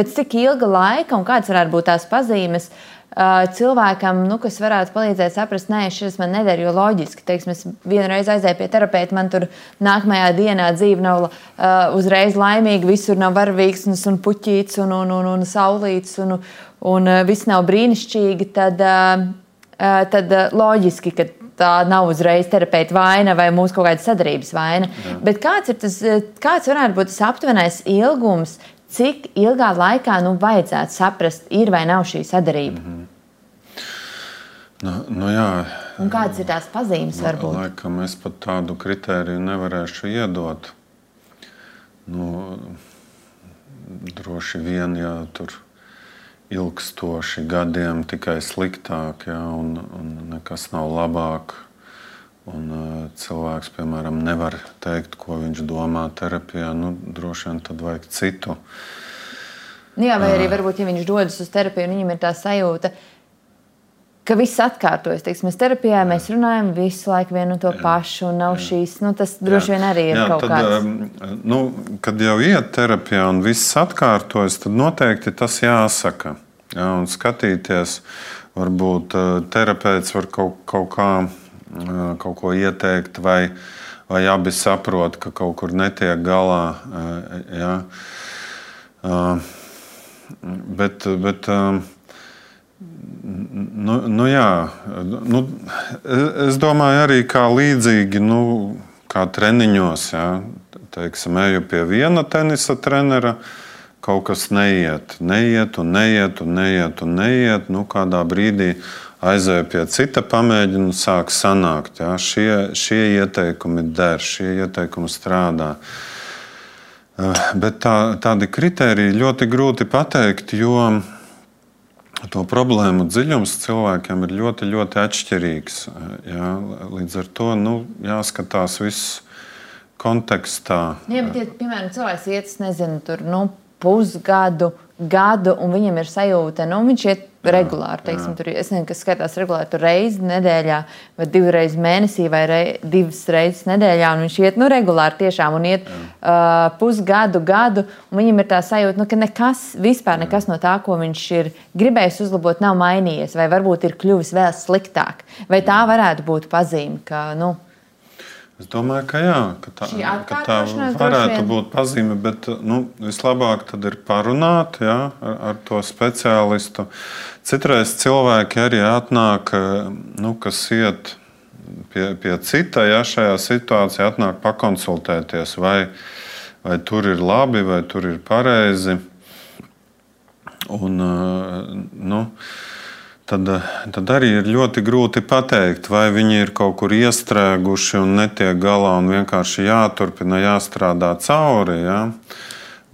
pēc cik ilga laika un kādas varētu būt tās pazīmes. Cilvēkam, nu, kas varētu palīdzēt saprast, nē, šis man neder, jo loģiski, teiksim, es vienreiz aizēju pie terapeita, man tur nākamajā dienā dzīve nav uh, uzreiz laimīga, visur nav varavīksnes un puķīts un, un, un, un saulīts un, un uh, viss nav brīnišķīgi, tad, uh, tad uh, loģiski, ka tā nav uzreiz terapeita vaina vai mūsu kaut kāda sadarbības vaina. Jā. Bet kāds, tas, kāds varētu būt tas aptuvenais ilgums, cik ilgā laikā nu, vajadzētu saprast, ir vai nav šī sadarbība? Mm -hmm. Nu, nu jā, Un kādas ir tās pazīmes? Varbūt? Laikam es pat tādu kritēriju nevarēšu iedot. Nu, droši vien, ja tur ilgstoši gadiem tikai sliktāk, ja, un, un nekas nav labāk. Un, uh, cilvēks, piemēram, nevar teikt, ko viņš domā terapijā. Nu, droši vien tad vajag citu. Nu jā, vai arī varbūt, ja viņš dodas uz terapiju, viņam ir tā sajūta, ka viss atkārtojas. Teiksim, mēs terapijā mēs runājam visu laiku vienu to jā, pašu, un nav jā. šīs. Nu, tas droši jā. vien arī ir jā, kaut tad, kāds. Nu, kad jau iet terapijā un viss atkārtojas, tad noteikti tas jāsaka. Jā, un skatīties, varbūt terapeits var kaut, kaut kā kaut ko ieteikt, vai, vai abi saprot, ka kaut kur netiek galā. Ja. Bet, bet nu, nu jā, nu, es domāju, arī kā līdzīgi, nu, kā treniņos. Ja. Teiksim, eju pie viena tenisa trenera, kaut kas neiet, neiet, un neiet, un neiet, un neiet. Nu, kādā brīdī aizēju pie cita, pamēģinu, sāk sanākt. Ja? Šie, šie ieteikumi der, šie ieteikumi strādā. Eh, bet tā, tādi kriteriji ļoti grūti pateikt, jo to problēmu dziļums cilvēkiem ir ļoti, ļoti atšķirīgs. Eh, ja? Līdz ar to nu, jāskatās viss kontekstā. Jā, bet, ja, piemēram, cilvēks iet, nezinu, tur nu, pusgadu, gadu, un viņam ir sajūta, ka nu, viņš iet regulāri. Teiksim, tur, es nezinu, kas skaitās regulāri, tur reizi nedēļā, vai divas mēnesī, vai rei, divas reizes nedēļā. Viņš iet nu, regulāri tiešām un iet jā. uh, pusgadu, gadu. Viņam ir tā sajūta, nu, ka nekas, vispār nekas no tā, ko viņš ir gribējis uzlabot, nav mainījies, vai varbūt ir kļuvis vēl sliktāk. Vai tā varētu būt pazīme, ka. Nu, Es domāju, ka jā, ka tā, ka tā varētu būt pazīme, bet nu, vislabāk ir parunāt jā, ar, ar to speciālistu. Citreiz cilvēki arī atnāk, nu, kas iet pie, pie cita, ja šajā situācijā atnāk pakonsultēties, vai, vai tur ir labi, vai tur ir pareizi. Un, nu, tad, tad arī ir ļoti grūti pateikt, vai viņi ir kaut kur iestrēguši un netiek galā un vienkārši jāturpina, jāstrādā cauri. Ja?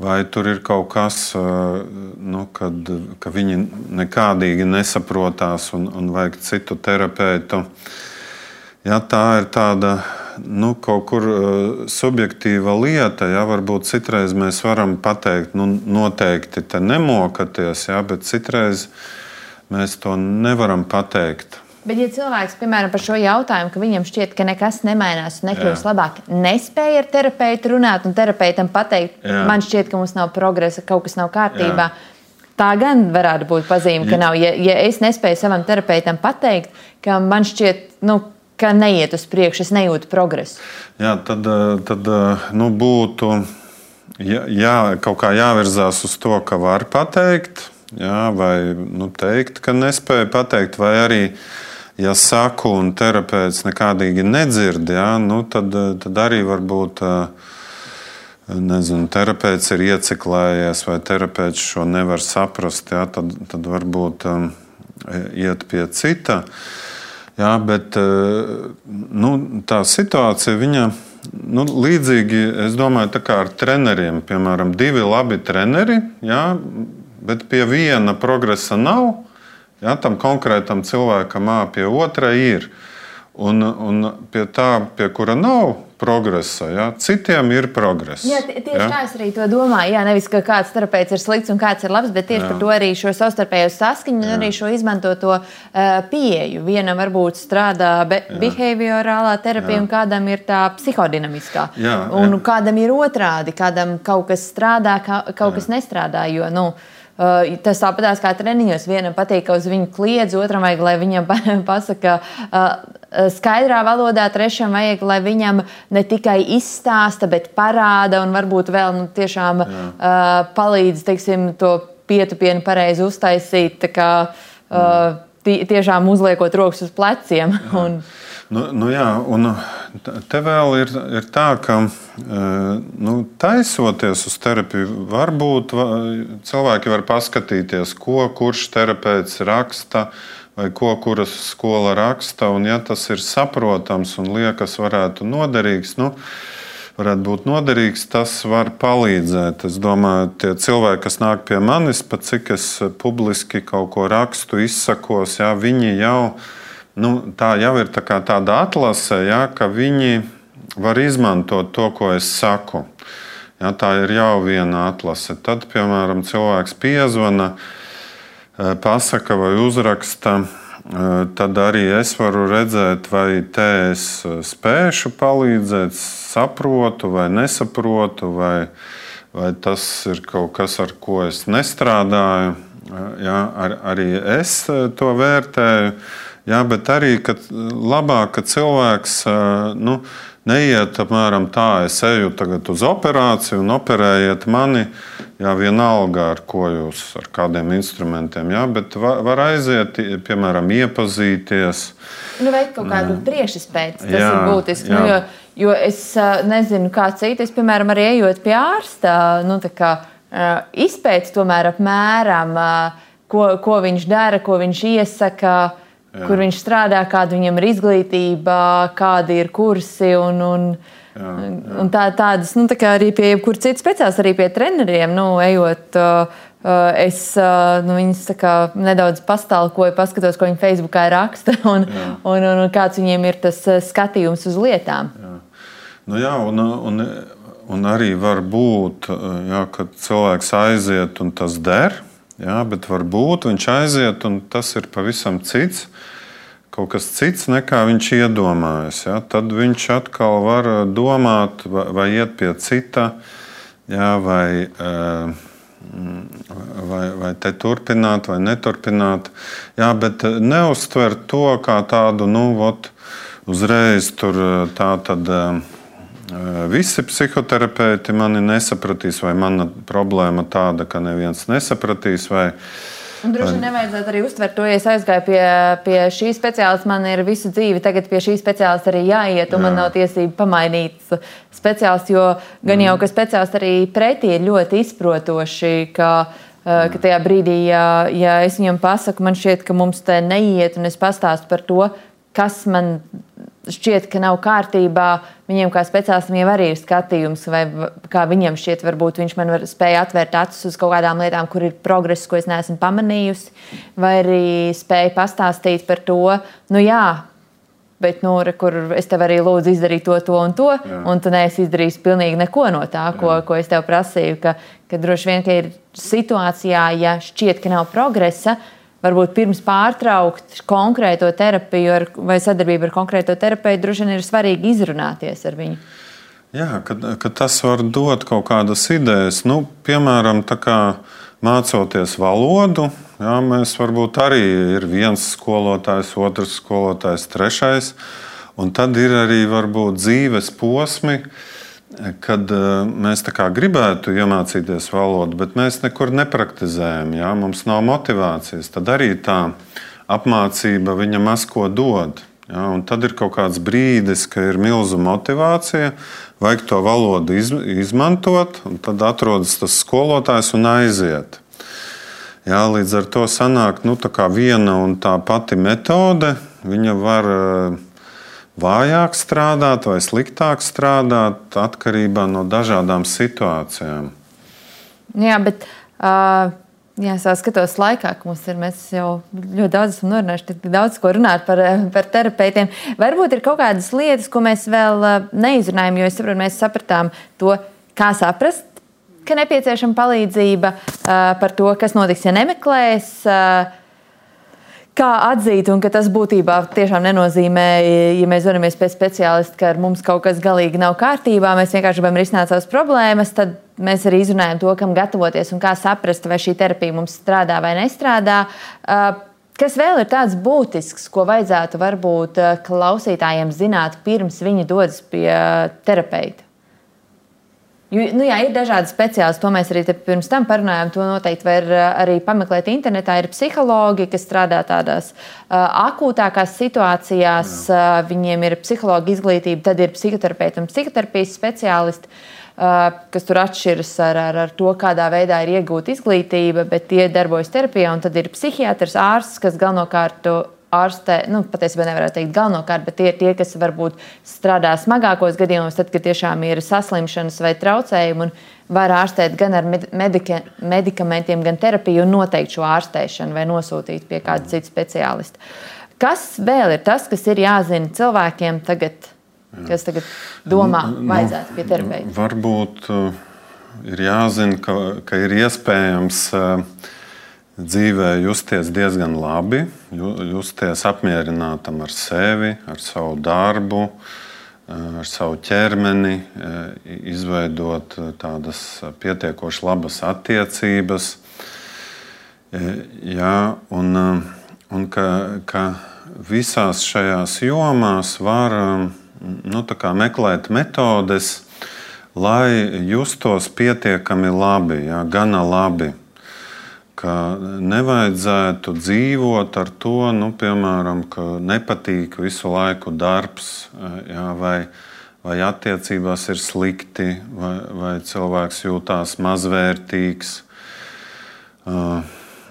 Vai tur ir kaut kas, nu, kad, ka viņi nekādīgi nesaprotās un, un vajag citu terapeitu. Ja, tā ir tāda nu, kaut kur subjektīva lieta. Ja, varbūt citreiz mēs varam pateikt, nu, noteikti te nemokaties, ja, bet citreiz mēs Mēs to nevaram pateikt. Bet, ja cilvēks, piemēram, par šo jautājumu, ka viņam šķiet, ka nekas nemainās un nekļūst Jā. labāk, nespēja ar terapeitu runāt un terapeitam pateikt, Jā. man šķiet, ka mums nav progresa, kaut kas nav kārtībā. Jā. Tā gan varētu būt pazīme, ka nav. Ja, ja es nespēju savam terapeitam pateikt, ka man šķiet, nu, ka neiet uz priekšu, es nejūtu progresu. Jā, tad, tad nu, būtu jā, jā, kaut kā jāvirzās uz to, ka var pateikt jā, vai nu, teikt, ka nespēju pateikt, vai arī, ja saku un terapeits nekādīgi nedzird, jā, nu, tad, tad arī varbūt. Nezinu, terapeits ir ieciklējies, vai terapeits šo nevar saprast, jā, tad, tad varbūt um, iet pie cita. Jā, bet nu, tā situācija viņa. Nu, līdzīgi, es domāju, kā ar treneriem. Piemēram, divi labi treneri, jā, bet pie viena progresa nav. Jā, tam konkrētam cilvēkam, pie otra ir. Un, un pie tā, pie kura nav progresa, ja? citiem ir progress. Jā, tieši ja? tā es arī to domāju. Jā, nevis ka kāds terapeits ir slikts un kāds ir labs, bet tieši jā. par to arī šo savstarpējo saskaņu un arī šo izmantoto uh, pieeju. Vienam varbūt strādā be behaviorālā terapija, jā. un kādam ir tā psihodinamiskā. Jā, un jā. kādam ir otrādi, kādam kaut kas strādā, kaut jā. kas nestrādā. Jo, nu, Uh, tas tāpatās kā treniņos. Vienam patīk, ka uz viņu kliedz, otram vajag, lai viņam pasaka uh, skaidrā valodā, trešam vajag, lai viņam ne tikai izstāsta, bet parāda un varbūt vēl nu, tiešām Jā. uh, palīdz teiksim, to pietupienu pareizi uztaisīt. Kā, uh, tiešām uzliekot rokas uz pleciem. Un, Nu, nu jā, un te vēl ir, ir tā, ka nu, taisoties uz terapiju, varbūt cilvēki var paskatīties, ko kurš terapeits raksta. Vai ko kuras skola raksta, un ja tas ir saprotams un liekas, varētu noderīgs, nu, varētu būt noderīgs, tas var palīdzēt. Es domāju, tie cilvēki, kas nāk pie manis, pat cik es publiski kaut ko rakstu, izsakos, jā, viņi jau ir nu, tā jau ir tā tāda atlase, ja, ka viņi var izmantot to, ko es saku. Ja, tā ir jau viena atlase. Tad, piemēram, cilvēks piezvana, eh, pasaka vai uzraksta. Eh, tad arī es varu redzēt, vai te es eh, spēšu palīdzēt, saprotu vai nesaprotu, vai, vai tas ir kaut kas, ar ko es nestrādāju. Ja, ar, arī es to vērtēju. Jā, bet arī kad labāk, ka cilvēks nu, neiet apmēram tā, es eju tagad uz operāciju un operējiet mani. Jā, vienalga, ar ko jūs, ar kādiem instrumentiem, jā, bet var, var aiziet, piemēram, iepazīties. Nu, veikt kaut kādu priekšspēju, tas jā, ir būtiski. Nu, jo, jo es nezinu, kā citi, es, piemēram, arī ejot pie ārsta, nu, kā, izpētes tomēr apmēram, ko, ko viņš dara, ko viņš iesaka. Jā. kur viņš strādā, kāda viņam ir izglītība, kādi ir kursi. Un, un, jā, jā. un tā, tādas, nu, tā arī pie jebkuras citas speciālists, arī pie treneriem, nu, ejot. Uh, uh es uh, nu, viņus nedaudz pastāvoju, paskatos, ko viņi Facebookā raksta un, jā. un, un, un kāds viņiem ir tas skatījums uz lietām. Jā. Nu, jā, un, un, un arī var būt, jā, kad cilvēks aiziet un tas der. Jā, bet varbūt viņš aiziet, un tas ir pavisam cits, kaut kas cits nekā viņš iedomājas. Jā. Tad viņš atkal var domāt, vai, vai iet pie cita, jā, vai, eh, vai, vai te turpināt, vai neturpināt. Jā, bet neuztver to kā tādu, nu, ot, uzreiz tur tā tad. Visi psihoterapeiti mani nesapratīs, vai mana problēma tāda, ka neviens nesapratīs. Vai, Un droši vien nevajadzētu arī uztvert to, ja es aizgāju pie, pie šī speciālista. Man ir visu dzīvi, tagad pie šī speciālista arī jāiet, un Jā. man nav tiesība pamainīt speciālistu. Jo gan jau, mm. ka speciālisti arī pretī ir ļoti izprotoši. Ka, ka tajā brīdī, ja, ja es viņam pasaku, man šķiet, ka mums te neiet, un es pastāstu par to, kas man šķiet, ka nav kārtībā, viņiem kā speciālistam jau arī ir skatījums, vai kā viņam šķiet, varbūt viņš man var spēja atvērt acis uz kaut kādām lietām, kur ir progress, ko es neesmu pamanījusi, vai arī spēja pastāstīt par to, nu jā. Bet, nu, re, kur es tev arī lūdzu izdarīt to, to un to, Jā. un tu neesi izdarījis pilnīgi neko no tā, ko, Jā. ko es tev prasīju. Ka, ka droši vien, ka ir situācijā, ja šķiet, ka nav progresa, varbūt pirms pārtraukt konkrēto terapiju ar, vai sadarbību ar konkrēto terapeitu, droši vien ir svarīgi izrunāties ar viņu. Jā, kad, kad tas var dot kaut kādas idejas, nu, piemēram, kā mācoties valodu. Jā, mēs varbūt arī ir viens skolotājs, otrs skolotājs, trešais. Un tad ir arī varbūt dzīves posmi, uh, kad eh, mēs gribētu iemācīties valodu, bet mēs nekur nepraktizējam, jā, mums nav motivācijas, tad arī tā apmācība viņa maz ko dod. Ja, tad ir kaut kāds brīdis, kad ir milzīga motivācija, vajag to valodu iz, izmantot, un tad atrodas tas skolotājs un aiziet. Ja, līdz ar to sanāk nu, viena un tā pati metode, viņa var vājāk strādāt vai sliktāk strādāt atkarībā no dažādām situācijām. Jā, bet uh, jā, es skatos laikā, ka mums ir, jau ļoti daudz esam norunājuši, tik daudz ko runāt par, par terapeitiem. Varbūt ir kaut kādas lietas, ko mēs vēl neizrunājam, jo es saprotu, mēs sapratām to, kā saprast, ka nepieciešama palīdzība, uh, par to, kas notiks, ja nemeklēs. Uh, Kā atzīt, un ka tas būtībā tiešām nenozīmē, ja mēs dodamies pie speciālista, ka ar mums kaut kas galīgi nav kārtībā, mēs vienkārši gribam risināt savas problēmas, tad mēs arī izrunājam to, kam gatavoties un kā saprast, vai šī terapija mums strādā vai nestrādā. Uh, kas vēl ir tāds būtisks, ko vajadzētu varbūt uh, klausītājiem zināt, pirms viņi dodas pie terapeita? Jo, nu jā, ir dažādi speciālisti, to mēs arī pirms tam parunājām. To noteikti var eh, arī pameklēt internetā. Ir psihologi, kas strādā tādās uh, akūtākās situācijās, jā. uh, viņiem ir psihologa izglītība, tad ir psihoterapeiti un psihoterapijas speciālisti. Uh, kas tur atšķiras ar, ar, ar to, kādā veidā ir iegūta izglītība, bet tie darbojas terapijā. Un tad ir psihiatrs, ārsts, kas galvenokārt ārstē, nu, patiesībā nevarētu teikt galvenokārt, bet tie ir tie, kas varbūt strādā smagākos gadījumos, tad, kad tiešām ir saslimšanas vai traucējumi. Var ārstēt gan ar medika, medikamentiem, gan terapiju, un noteikt šo ārstēšanu vai nosūtīt pie kāda cita speciālista. Kas vēl ir tas, kas ir jāzina cilvēkiem tagad, kas tagad domā, nu, vajadzētu pie terapeita? Varbūt uh, ir jāzina, ka, ka ir iespējams. Uh, dzīvē justies diezgan labi, justies apmierinātam ar sevi, ar savu darbu, eh, ar savu ķermeni, eh, izveidot eh, tādas pietiekoši labas attiecības. Jā, un, un ka, ka visās šajās jomās var nu, meklēt metodes, lai justos pietiekami labi, jā, gana labi ka nevajadzētu dzīvot ar to, nu, piemēram, ka nepatīk visu laiku darbs, jā, vai, vai attiecībās ir slikti, vai, vai cilvēks jūtās mazvērtīgs. Uh,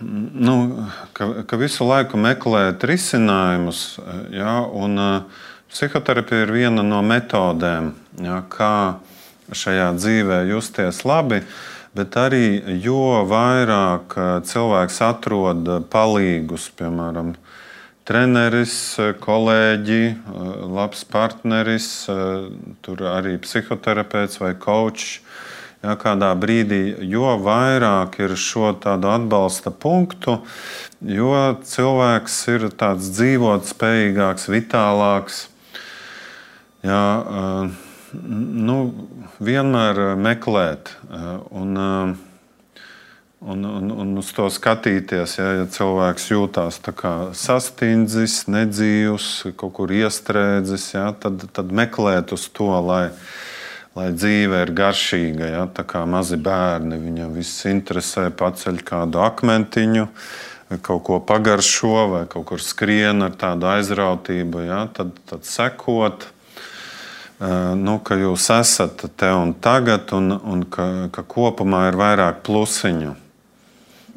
nu, ka, ka visu laiku meklēt risinājumus, jā, un uh, psihoterapija ir viena no metodēm, jā, kā šajā dzīvē justies labi. Uh, bet arī jo vairāk eh, cilvēks atrod palīgus, piemēram, treneris, kolēģi, eh, labs partneris, eh, tur arī psihoterapeits vai kočs. Ja, kādā brīdī, jo vairāk ir šo tādu atbalsta punktu, jo cilvēks ir tāds dzīvot spējīgāks, vitālāks. Ja, nu, vienmēr eh, meklēt eh, un, eh, un, un, un uz to skatīties. Ja, ja cilvēks jūtas sastindzis, nedzīvs, kaut kur iestrēdzis, ja, tad, tad meklēt uz to, lai, lai dzīve ir garšīga. Ja, tā kā mazi bērni viņam viss interesē, paceļ kādu akmentiņu. Kaut ko pagaršo, vai kaut kur skrien ar tādu aizrautību, ja, tad, tad sekot, nu, ka jūs esat te un tagad, un, un ka, ka kopumā ir vairāk plusiņu.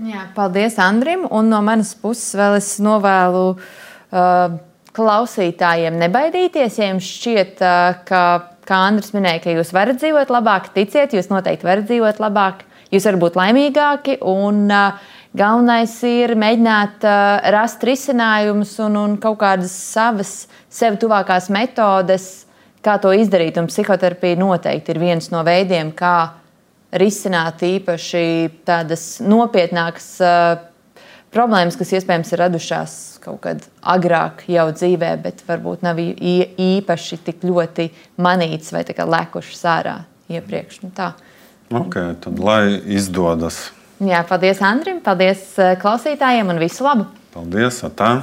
Jā, paldies Andrim. Un no manas puses vēl es novēlu uh, klausītājiem nebaidīties. Ja jums šķiet, uh, ka, kā Andris minēja, ka jūs varat dzīvot labāk, ticiet, jūs noteikti varat dzīvot labāk, jūs varat būt laimīgāki. Un, uh, Galvenais ir mēģināt uh, rast risinājumus un, un kaut kādas savas, sev tuvākās metodes, Kā to izdarīt? Un psihoterapija noteikti ir viens no veidiem, kā risināt īpaši tādas nopietnākas uh, problēmas, kas iespējams ir radušās kaut kad agrāk jau dzīvē, bet varbūt nav īpaši tik ļoti manītas vai lekušas ārā iepriekš. Nu, tā. okay, tad lai izdodas. Jā, paldies Andrim, paldies klausītājiem un visu labu! Paldies! Atā.